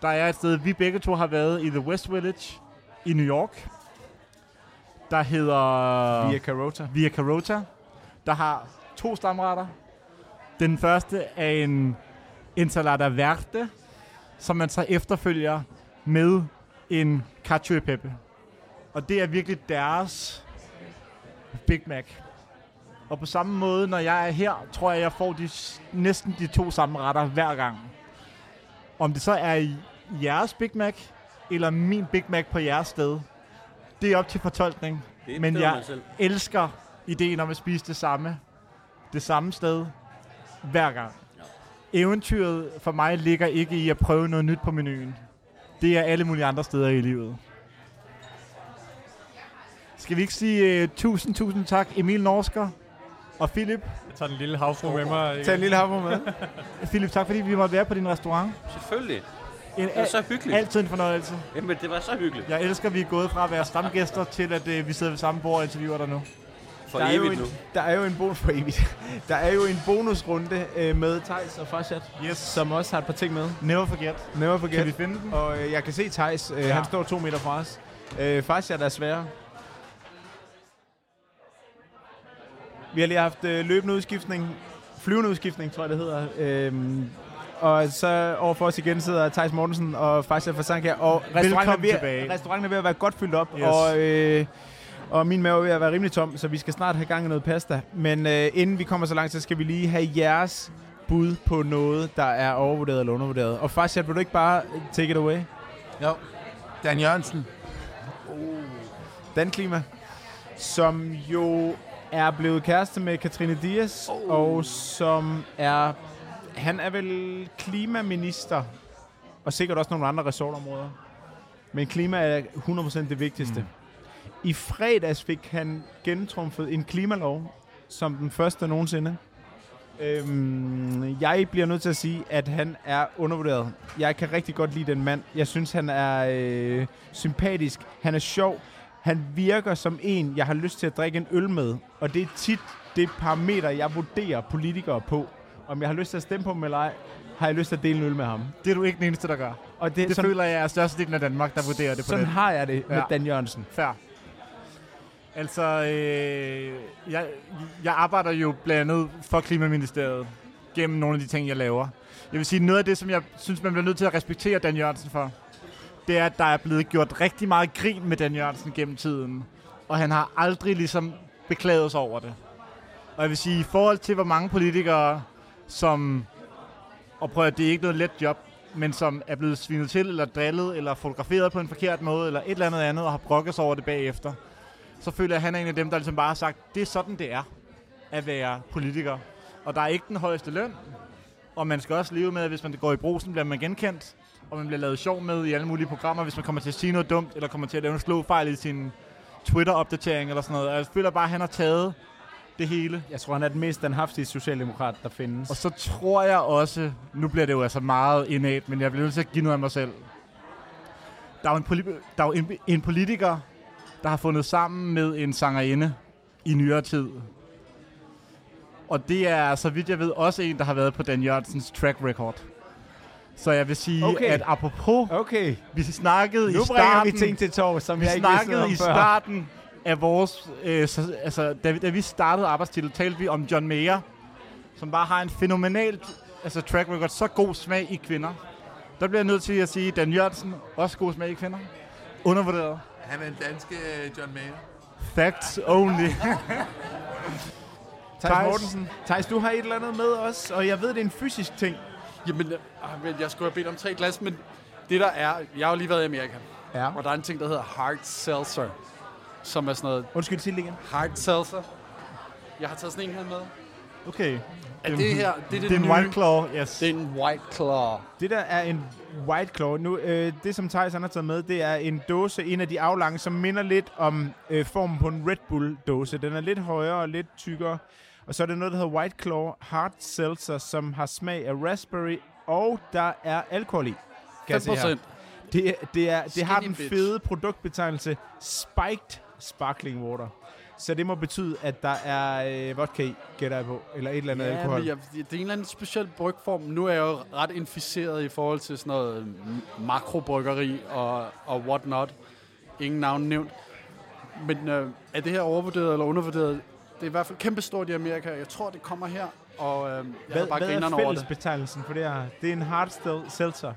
Der er et sted, vi begge to har været i The West Village i New York, der hedder... Via Carota. Via Carota, der har to stamretter. Den første er en ensalada verde, som man så efterfølger med en cacio e pepe. Og det er virkelig deres Big Mac. Og på samme måde, når jeg er her, tror jeg, jeg får de, næsten de to samme retter hver gang. Om det så er jeres Big Mac, eller min Big Mac på jeres sted, det er op til fortolkning. Det Men jeg elsker ideen om at spise det samme, det samme sted, hver gang. Eventyret for mig ligger ikke i at prøve noget nyt på menuen. Det er alle mulige andre steder i livet. Skal vi ikke sige uh, tusind, tusind tak, Emil Norsker og Philip. Jeg tager den lille havfru med mig. Tag en lille havfru med. Philip, tak fordi vi måtte være på din restaurant. Selvfølgelig. En, Det var så hyggeligt. altid en fornøjelse. Jamen, det var så hyggeligt. Jeg elsker, at vi er gået fra at være stamgæster til, at uh, vi sidder ved samme bord og interviewer dig nu. For der er, jo evigt en, nu. der er jo en bonus for evigt. Der er jo en bonusrunde øh, med Tejs og Farshad, Yes. som også har et par ting med. Never forget. Never Kan forget. vi finde den? Og øh, jeg kan se Thijs, øh, Ja. han står to meter fra os. Øh, Farshad er sværere. Vi har lige haft øh, løbende udskiftning, flyvende udskiftning, tror jeg det hedder. Øhm, og så overfor os igen sidder Thijs Mortensen og Farshad Fasanka. Og restauranten er, Velkommen ved, tilbage. restauranten er ved at være godt fyldt op. Yes. Og, øh, og min mave er ved at være rimelig tom, så vi skal snart have gang i noget pasta. Men øh, inden vi kommer så langt, så skal vi lige have jeres bud på noget, der er overvurderet eller undervurderet. Og Farshad, vil du ikke bare take it away? Jo. Dan Jørgensen. Dan Klima, som jo er blevet kæreste med Katrine Dias, oh. og som er, han er vel klimaminister, og sikkert også nogle andre resortområder. Men klima er 100% det vigtigste. Mm. I fredags fik han gennemtrumfet en klimalov, som den første nogensinde. Øhm, jeg bliver nødt til at sige, at han er undervurderet. Jeg kan rigtig godt lide den mand. Jeg synes, han er øh, sympatisk. Han er sjov. Han virker som en, jeg har lyst til at drikke en øl med. Og det er tit det parameter, jeg vurderer politikere på. Om jeg har lyst til at stemme på dem eller ej, har jeg lyst til at dele en øl med ham. Det er du ikke den eneste, der gør. Og det, Det sådan, føler jeg er størstedelen af Danmark, der vurderer det på sådan den. har jeg det med Ja. Dan Jørgensen. Fair. Altså, øh, jeg, jeg arbejder jo blandt andet for Klimaministeriet gennem nogle af de ting, jeg laver. Jeg vil sige, noget af det, som jeg synes, man bliver nødt til at respektere Dan Jørgensen for, det er, at der er blevet gjort rigtig meget grin med Dan Jørgensen gennem tiden. Og han har aldrig ligesom beklaget sig over det. Og jeg vil sige, i forhold til, hvor mange politikere, som, og prøv at det er ikke noget let job, men som er blevet svinet til, eller drillet, eller fotograferet på en forkert måde, eller et eller andet andet, og har brokket sig over det bagefter, så føler jeg, at han er en af dem, der ligesom bare har sagt, det er sådan, det er at være politiker. Og der er ikke den højeste løn, og man skal også leve med, at hvis man går i brusen, bliver man genkendt, og man bliver lavet sjov med i alle mulige programmer, hvis man kommer til at sige noget dumt, eller kommer til at lave en slåfejl i sin Twitter-opdatering eller sådan noget. Og jeg føler bare, at han har taget det hele. Jeg tror, han er den mest standhaftige socialdemokrat, der findes. Og så tror jeg også, nu bliver det jo altså meget indad, men jeg bliver nødt til at give noget af mig selv. Der er jo en, poli- der er jo en, en politiker, der har fundet sammen med en sangerinde i nyere tid. Og det er, så vidt jeg ved, også en, der har været på Dan Jørgensens track record. Så jeg vil sige, Okay. at apropos, Okay, vi snakkede nu i bringer starten, vi ting til tår, som vi jeg ikke snakkede i starten af vores... Øh, så, altså, da, vi- da vi startede arbejdstitel, talte vi om John Mayer, som bare har en fænomenalt altså, track record, så god smag i kvinder. Der bliver jeg nødt til at sige, Dan Jørgensen, også god smag i kvinder. Undervurderet. Han er en danske øh, John Mayer. Facts only. Thijs. Mortensen. Thijs, du har et eller andet med os, og jeg ved, det er en fysisk ting. Jamen, øh, men jeg skulle have bedt om tre glas, men det der er... Jeg har jo lige været i Amerika, Ja. og der er en ting, der hedder hard seltzer, som er sådan noget Undskyld, sig det igen. hard seltzer. Jeg har taget sådan en her med. Okay. Er det her, det er det, Det er en nye. White Claw, yes. Det er en White Claw. Det der er en White Claw. Nu, øh, det, som Thijs har taget med, det er en dåse, en af de aflange, som minder lidt om øh, formen på en Red Bull-dåse. Den er lidt højere og lidt tykkere. Og så er det noget, der hedder White Claw Hard Seltzer, som har smag af raspberry, og der er alkohol i. kan jeg se her. 5%. Det, er- det, er, det har den bitch. fede produktbetegnelse Spiked Sparkling Water. Så det må betyde, at der er øh, vodka i, gætter jeg på, eller et eller andet Ja, alkohol. jeg, det er en eller anden speciel brygform. Nu er jeg jo ret inficeret i forhold til sådan noget makrobryggeri og, og whatnot. Ingen navn nævnt. Men øh, er det her overvurderet eller undervurderet? Det er i hvert fald kæmpestort i Amerika. Jeg tror, det kommer her. Og øh, jeg Hvad, har bare hvad er fællesbetegnelsen for det her? Det er en hard seltzer.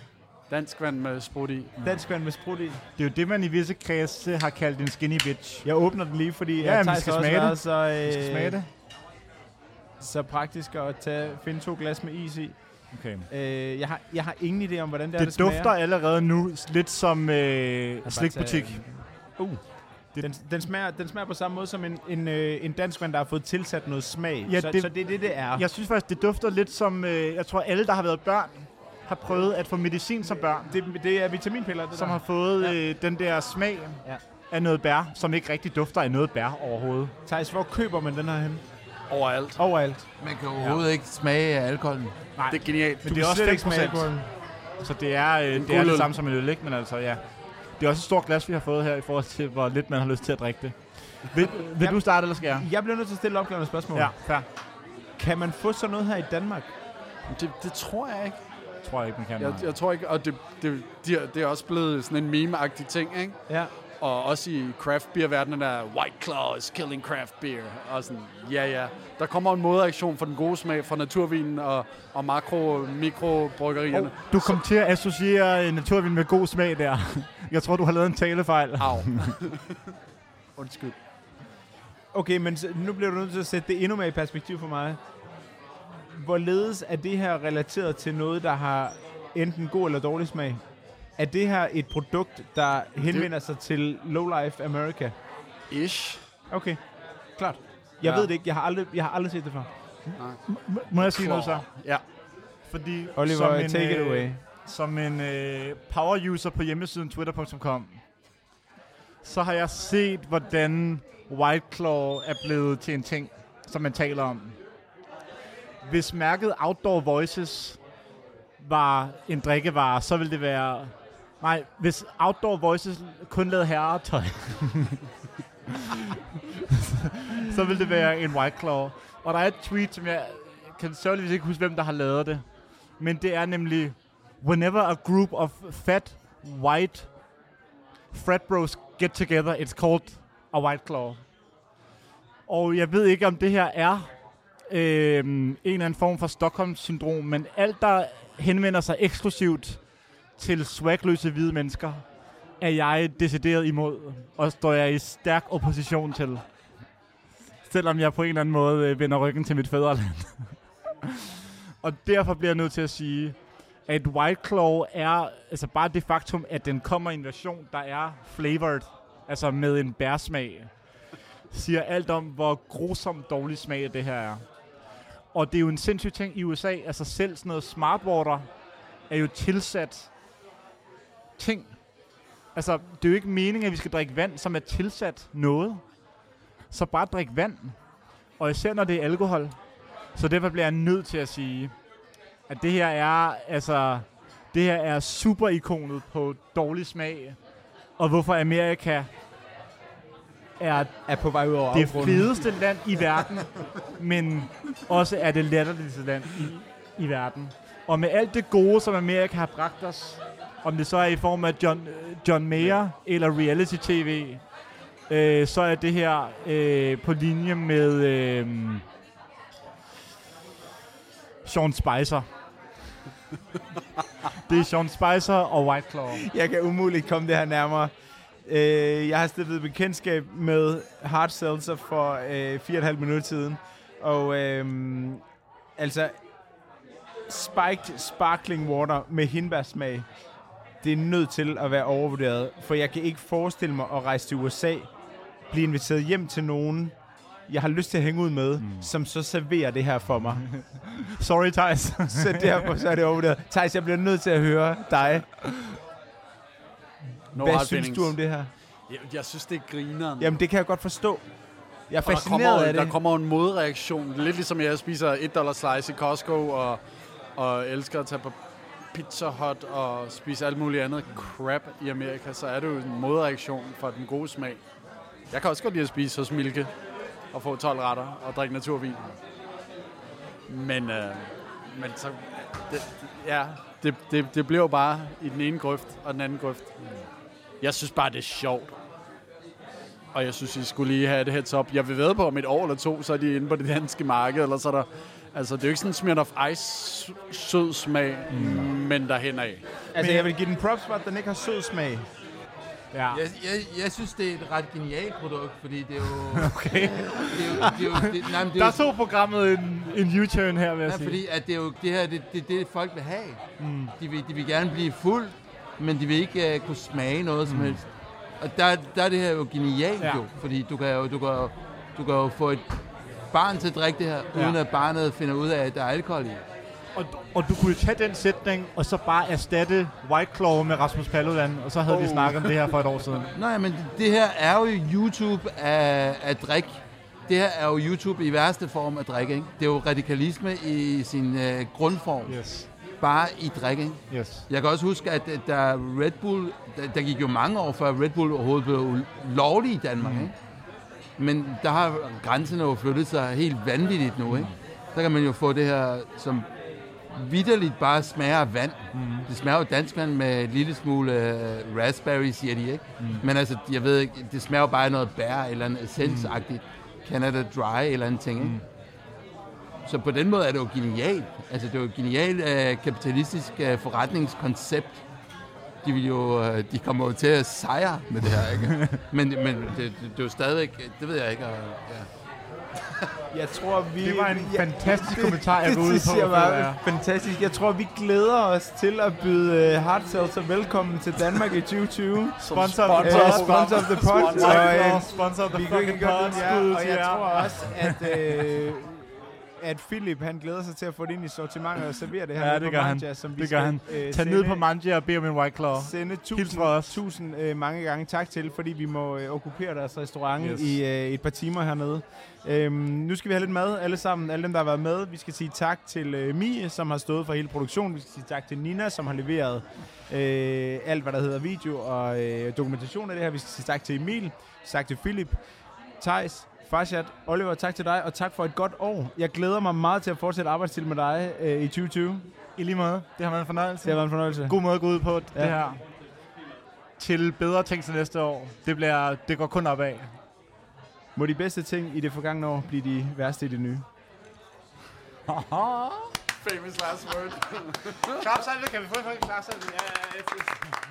Dansk vand med sprut i. Dansk vand med sprut i. Det er jo det, man i visse kredse har kaldt en skinny bitch. Jeg åbner den lige, fordi Ja, vi Thijs skal smage det. så, øh, Vi skal smage det. så praktisk at tage, finde to glas med is i. Okay. Øh, jeg, har, jeg har ingen idé om, hvordan det, er, Det det dufter smager. allerede nu lidt som øh, Jeg slikbutik. Uh. Den, den, smager, den smager på samme måde som en, en, øh, en dansk vand, der har fået tilsat noget smag. Ja, så, det- så det er det, det er. Jeg synes faktisk, det dufter lidt som... Øh, jeg tror, alle, der har været børn, har prøvet at få medicin som børn. Det, det er vitaminpiller, det Som der. har fået Ja. øh, den der smag Ja. af noget bær, som ikke rigtig dufter af noget bær overhovedet. Thijs, hvor køber man den her hen? Overalt. Overalt. Man kan overhovedet ja. ikke smage af alkoholen. Nej, Det er genialt. men Du det er også slet ikke smage 5%. alkoholen. Så det er, øh, det er det samme som en øl, ikke? Men altså, ja. Det er også et stort glas, vi har fået her, i forhold til, hvor lidt man har lyst til at drikke det. Vil, vil Ja. du starte, eller skal jeg? Jeg bliver nødt til at stille opklarende spørgsmål. Ja, fair. Kan man få sådan noget her i Danmark? Det, det tror jeg ikke. Tror jeg ikke, man kan. Jeg, jeg tror ikke, og det, det, det, er- det er også blevet sådan en meme-agtig ting, ikke? Ja. Og også i craft beer-verdenen er White Claw is killing craft beer. Og sådan, ja ja. Der kommer en modreaktion for den gode smag fra naturvinen og, og makro mikrobryggerierne. Du kom til at associere en naturvin med god smag der. Jeg tror, du har lavet en talefejl. Au. Undskyld. Okay, men så- nu bliver du nødt til at sætte det endnu mere i perspektiv for mig. Hvorledes er det her relateret til noget, der har enten god eller dårlig smag? Er det her et produkt, der henvender sig til low-life America? Ish. Okay, klart. Jeg Ja. ved det ikke. Jeg har aldrig, jeg har aldrig set det før. M- Må jeg sige noget så? Ja. Fordi Oliver, som en, take it øh, away. Som en øh, power user på hjemmesiden twitter.com, så har jeg set, hvordan White Claw er blevet til en ting, som man taler om. Hvis mærket Outdoor Voices var en drikkevare, så ville det være... Nej, hvis Outdoor Voices kun lavede herretøj, så ville det være en White Claw. Og der er et tweet, som jeg kan sørgeligvis ikke huske, hvem der har lavet det. Men det er nemlig, whenever a group of fat, white frat bros get together, it's called a White Claw. Og jeg ved ikke, om det her er øh, en eller anden form for Stockholm-syndrom, men alt, der henvender sig eksklusivt til swagløse hvide mennesker, er jeg decideret imod, og står jeg i stærk opposition til. Selvom jeg på en eller anden måde øh, vender ryggen til mit fædreland. og derfor bliver jeg nødt til at sige, at White Claw er altså bare det faktum, at den kommer i en version, der er flavored, altså med en bærsmag, siger alt om, hvor grusomt dårlig smag det her er. Og det er jo en sindssyg ting i USA. Altså selv sådan noget smartwater er jo tilsat ting. Altså, det er jo ikke meningen, at vi skal drikke vand, som er tilsat noget. Så bare drik vand. Og især når det er alkohol. Så derfor bliver jeg nødt til at sige, at det her er, altså, det her er super-ikonet på dårlig smag. Og hvorfor Amerika er Er på vej ud over det afgrunden. fedeste land i verden, men også er det latterligste land i, i verden. Og med alt det gode, som Amerika har bragt os, om det så er i form af John, øh, John Mayer eller reality-tv, øh, så er det her øh, på linje med øh, Sean Spicer. det er Sean Spicer og White Claw. Jeg kan umuligt komme det her nærmere. Øh, jeg har stiftet bekendtskab med Hard Seltzer for øh, fire og et halvt minut siden. Og øh, altså, spiked sparkling water med hindbærsmag, det er nødt til at være overvurderet. For jeg kan ikke forestille mig at rejse til USA, blive inviteret hjem til nogen, jeg har lyst til at hænge ud med, mm. som så serverer det her for mig. Sorry, Thijs. så derfor så er det overvurderet. Thijs, jeg bliver nødt til at høre dig. No Hvad synes feelings. du om det her? Jeg, jeg synes, det er grineren. Jamen, det kan jeg godt forstå. Jeg er der fascineret kommer, af det. Der kommer en modreaktion. Lidt ligesom jeg spiser 1 dollar slice i Costco, og, og elsker at tage på Pizza Hut og spise alt muligt andet crap i Amerika, så er det jo en modreaktion for den gode smag. Jeg kan også godt lide at spise hos Milke og få 12 retter og drikke naturvin. Men, øh, men så, det, ja, det, det, det bliver jo bare i den ene grøft og den anden grøft. Jeg synes bare, det er sjovt. Og jeg synes, I skulle lige have et heads up. Jeg vil ved på, om et år eller to, så er de inde på det danske marked, eller så er der... Altså, det er jo ikke sådan en Smirnoff Ice sød smag, mm. men derhen af. Altså, jeg vil give den props for, at den ikke har sød smag. Ja. Jeg, jeg, jeg synes, det er et ret genialt produkt, fordi det er jo... Okay. Det er jo, det er jo, det, nej, men det er Der tog programmet en, en U-turn her, vil jeg Ja, sige. fordi at det er jo det her, det, det, det folk vil have. Mm. De, vil, de vil gerne blive fuld, men de vil ikke uh, kunne smage noget som helst. Og der, der er det her jo genialt Ja. jo, fordi du kan jo, du kan, jo- du kan jo få et barn til at drikke det her, Ja. uden at barnet finder ud af, at der er alkohol i. Og, og du kunne tage den sætning, og så bare erstatte White Claw med Rasmus Paludan, og så havde oh. vi snakket om det her for et år siden. Nej, men det, det her er jo YouTube af, af drik. Det her er jo YouTube i værste form af drik, ikke? Det er jo radikalisme i sin øh, grundform, Yes. Bare i drik, ikke? Yes. Jeg kan også huske, at der Red Bull, der, der gik jo mange år før Red Bull overhovedet blev lovlig i Danmark, mm. ikke? Men der har grænserne jo flyttet sig helt vanvittigt nu, ikke? Der kan man jo få det her, som vidderligt bare smager af vand. Mm. Det smager jo dansk vand med et lille smule uh, raspberry, siger de, ikke? Mm. Men altså, jeg ved ikke, det smager jo bare af noget bær eller en essensagtigt. Canada Dry eller en ting, ikke? Mm. Så på den måde er det jo genialt. Altså, det er jo et genialt uh, kapitalistisk uh, forretningskoncept. De, vil jo, uh, de kommer jo til at sejre med det her, ikke? men men det, det, det er jo stadigvæk, det ved jeg ikke. Og, ja. Jeg tror, vi... Det var en ja, fantastisk kommentar, jeg går ud det på. bare jeg. fantastisk. Jeg tror, vi glæder os til at byde uh, Hard Seltzer velkommen til Danmark i 2020. Sponsor Uh, of the pod. sponsor of the pod. White Og, øh, sponsor of the fucking pod. ja, og jeg tror også, at, øh, at Philip han glæder sig til at få det ind i sortimentet og servere det her Ja, det på gør han. Manja, som vi Det gør skal, han. øh, Tag ned på Manja og bed om en White Claw. sende tusind, tusind øh, mange gange tak til, fordi vi må øh, okkupere deres restaurant Yes. i øh, et par timer hernede. Øhm, nu skal vi have lidt mad, alle sammen, alle dem, der har været med. Vi skal sige tak til øh, Mie, som har stået for hele produktionen. Vi skal sige tak til Nina, som har leveret øh, alt, hvad der hedder video og øh, dokumentation af det her. Vi skal sige tak til Emil, tak til Philip, Thijs, Farshad, Oliver, tak til dig, og tak for et godt år. Jeg glæder mig meget til at fortsætte arbejdstid med dig øh, i 2020. I lige måde. Det har været en fornøjelse. Det har været en fornøjelse. God måde at gå ud på det Ja. her. Til bedre ting til næste år. Det, bliver, det går kun opad. Må de bedste ting i det forgangne år blive de værste i det nye. Famous last word. Klapsalve, kan vi få en klapsalve? Ja, ja, ja.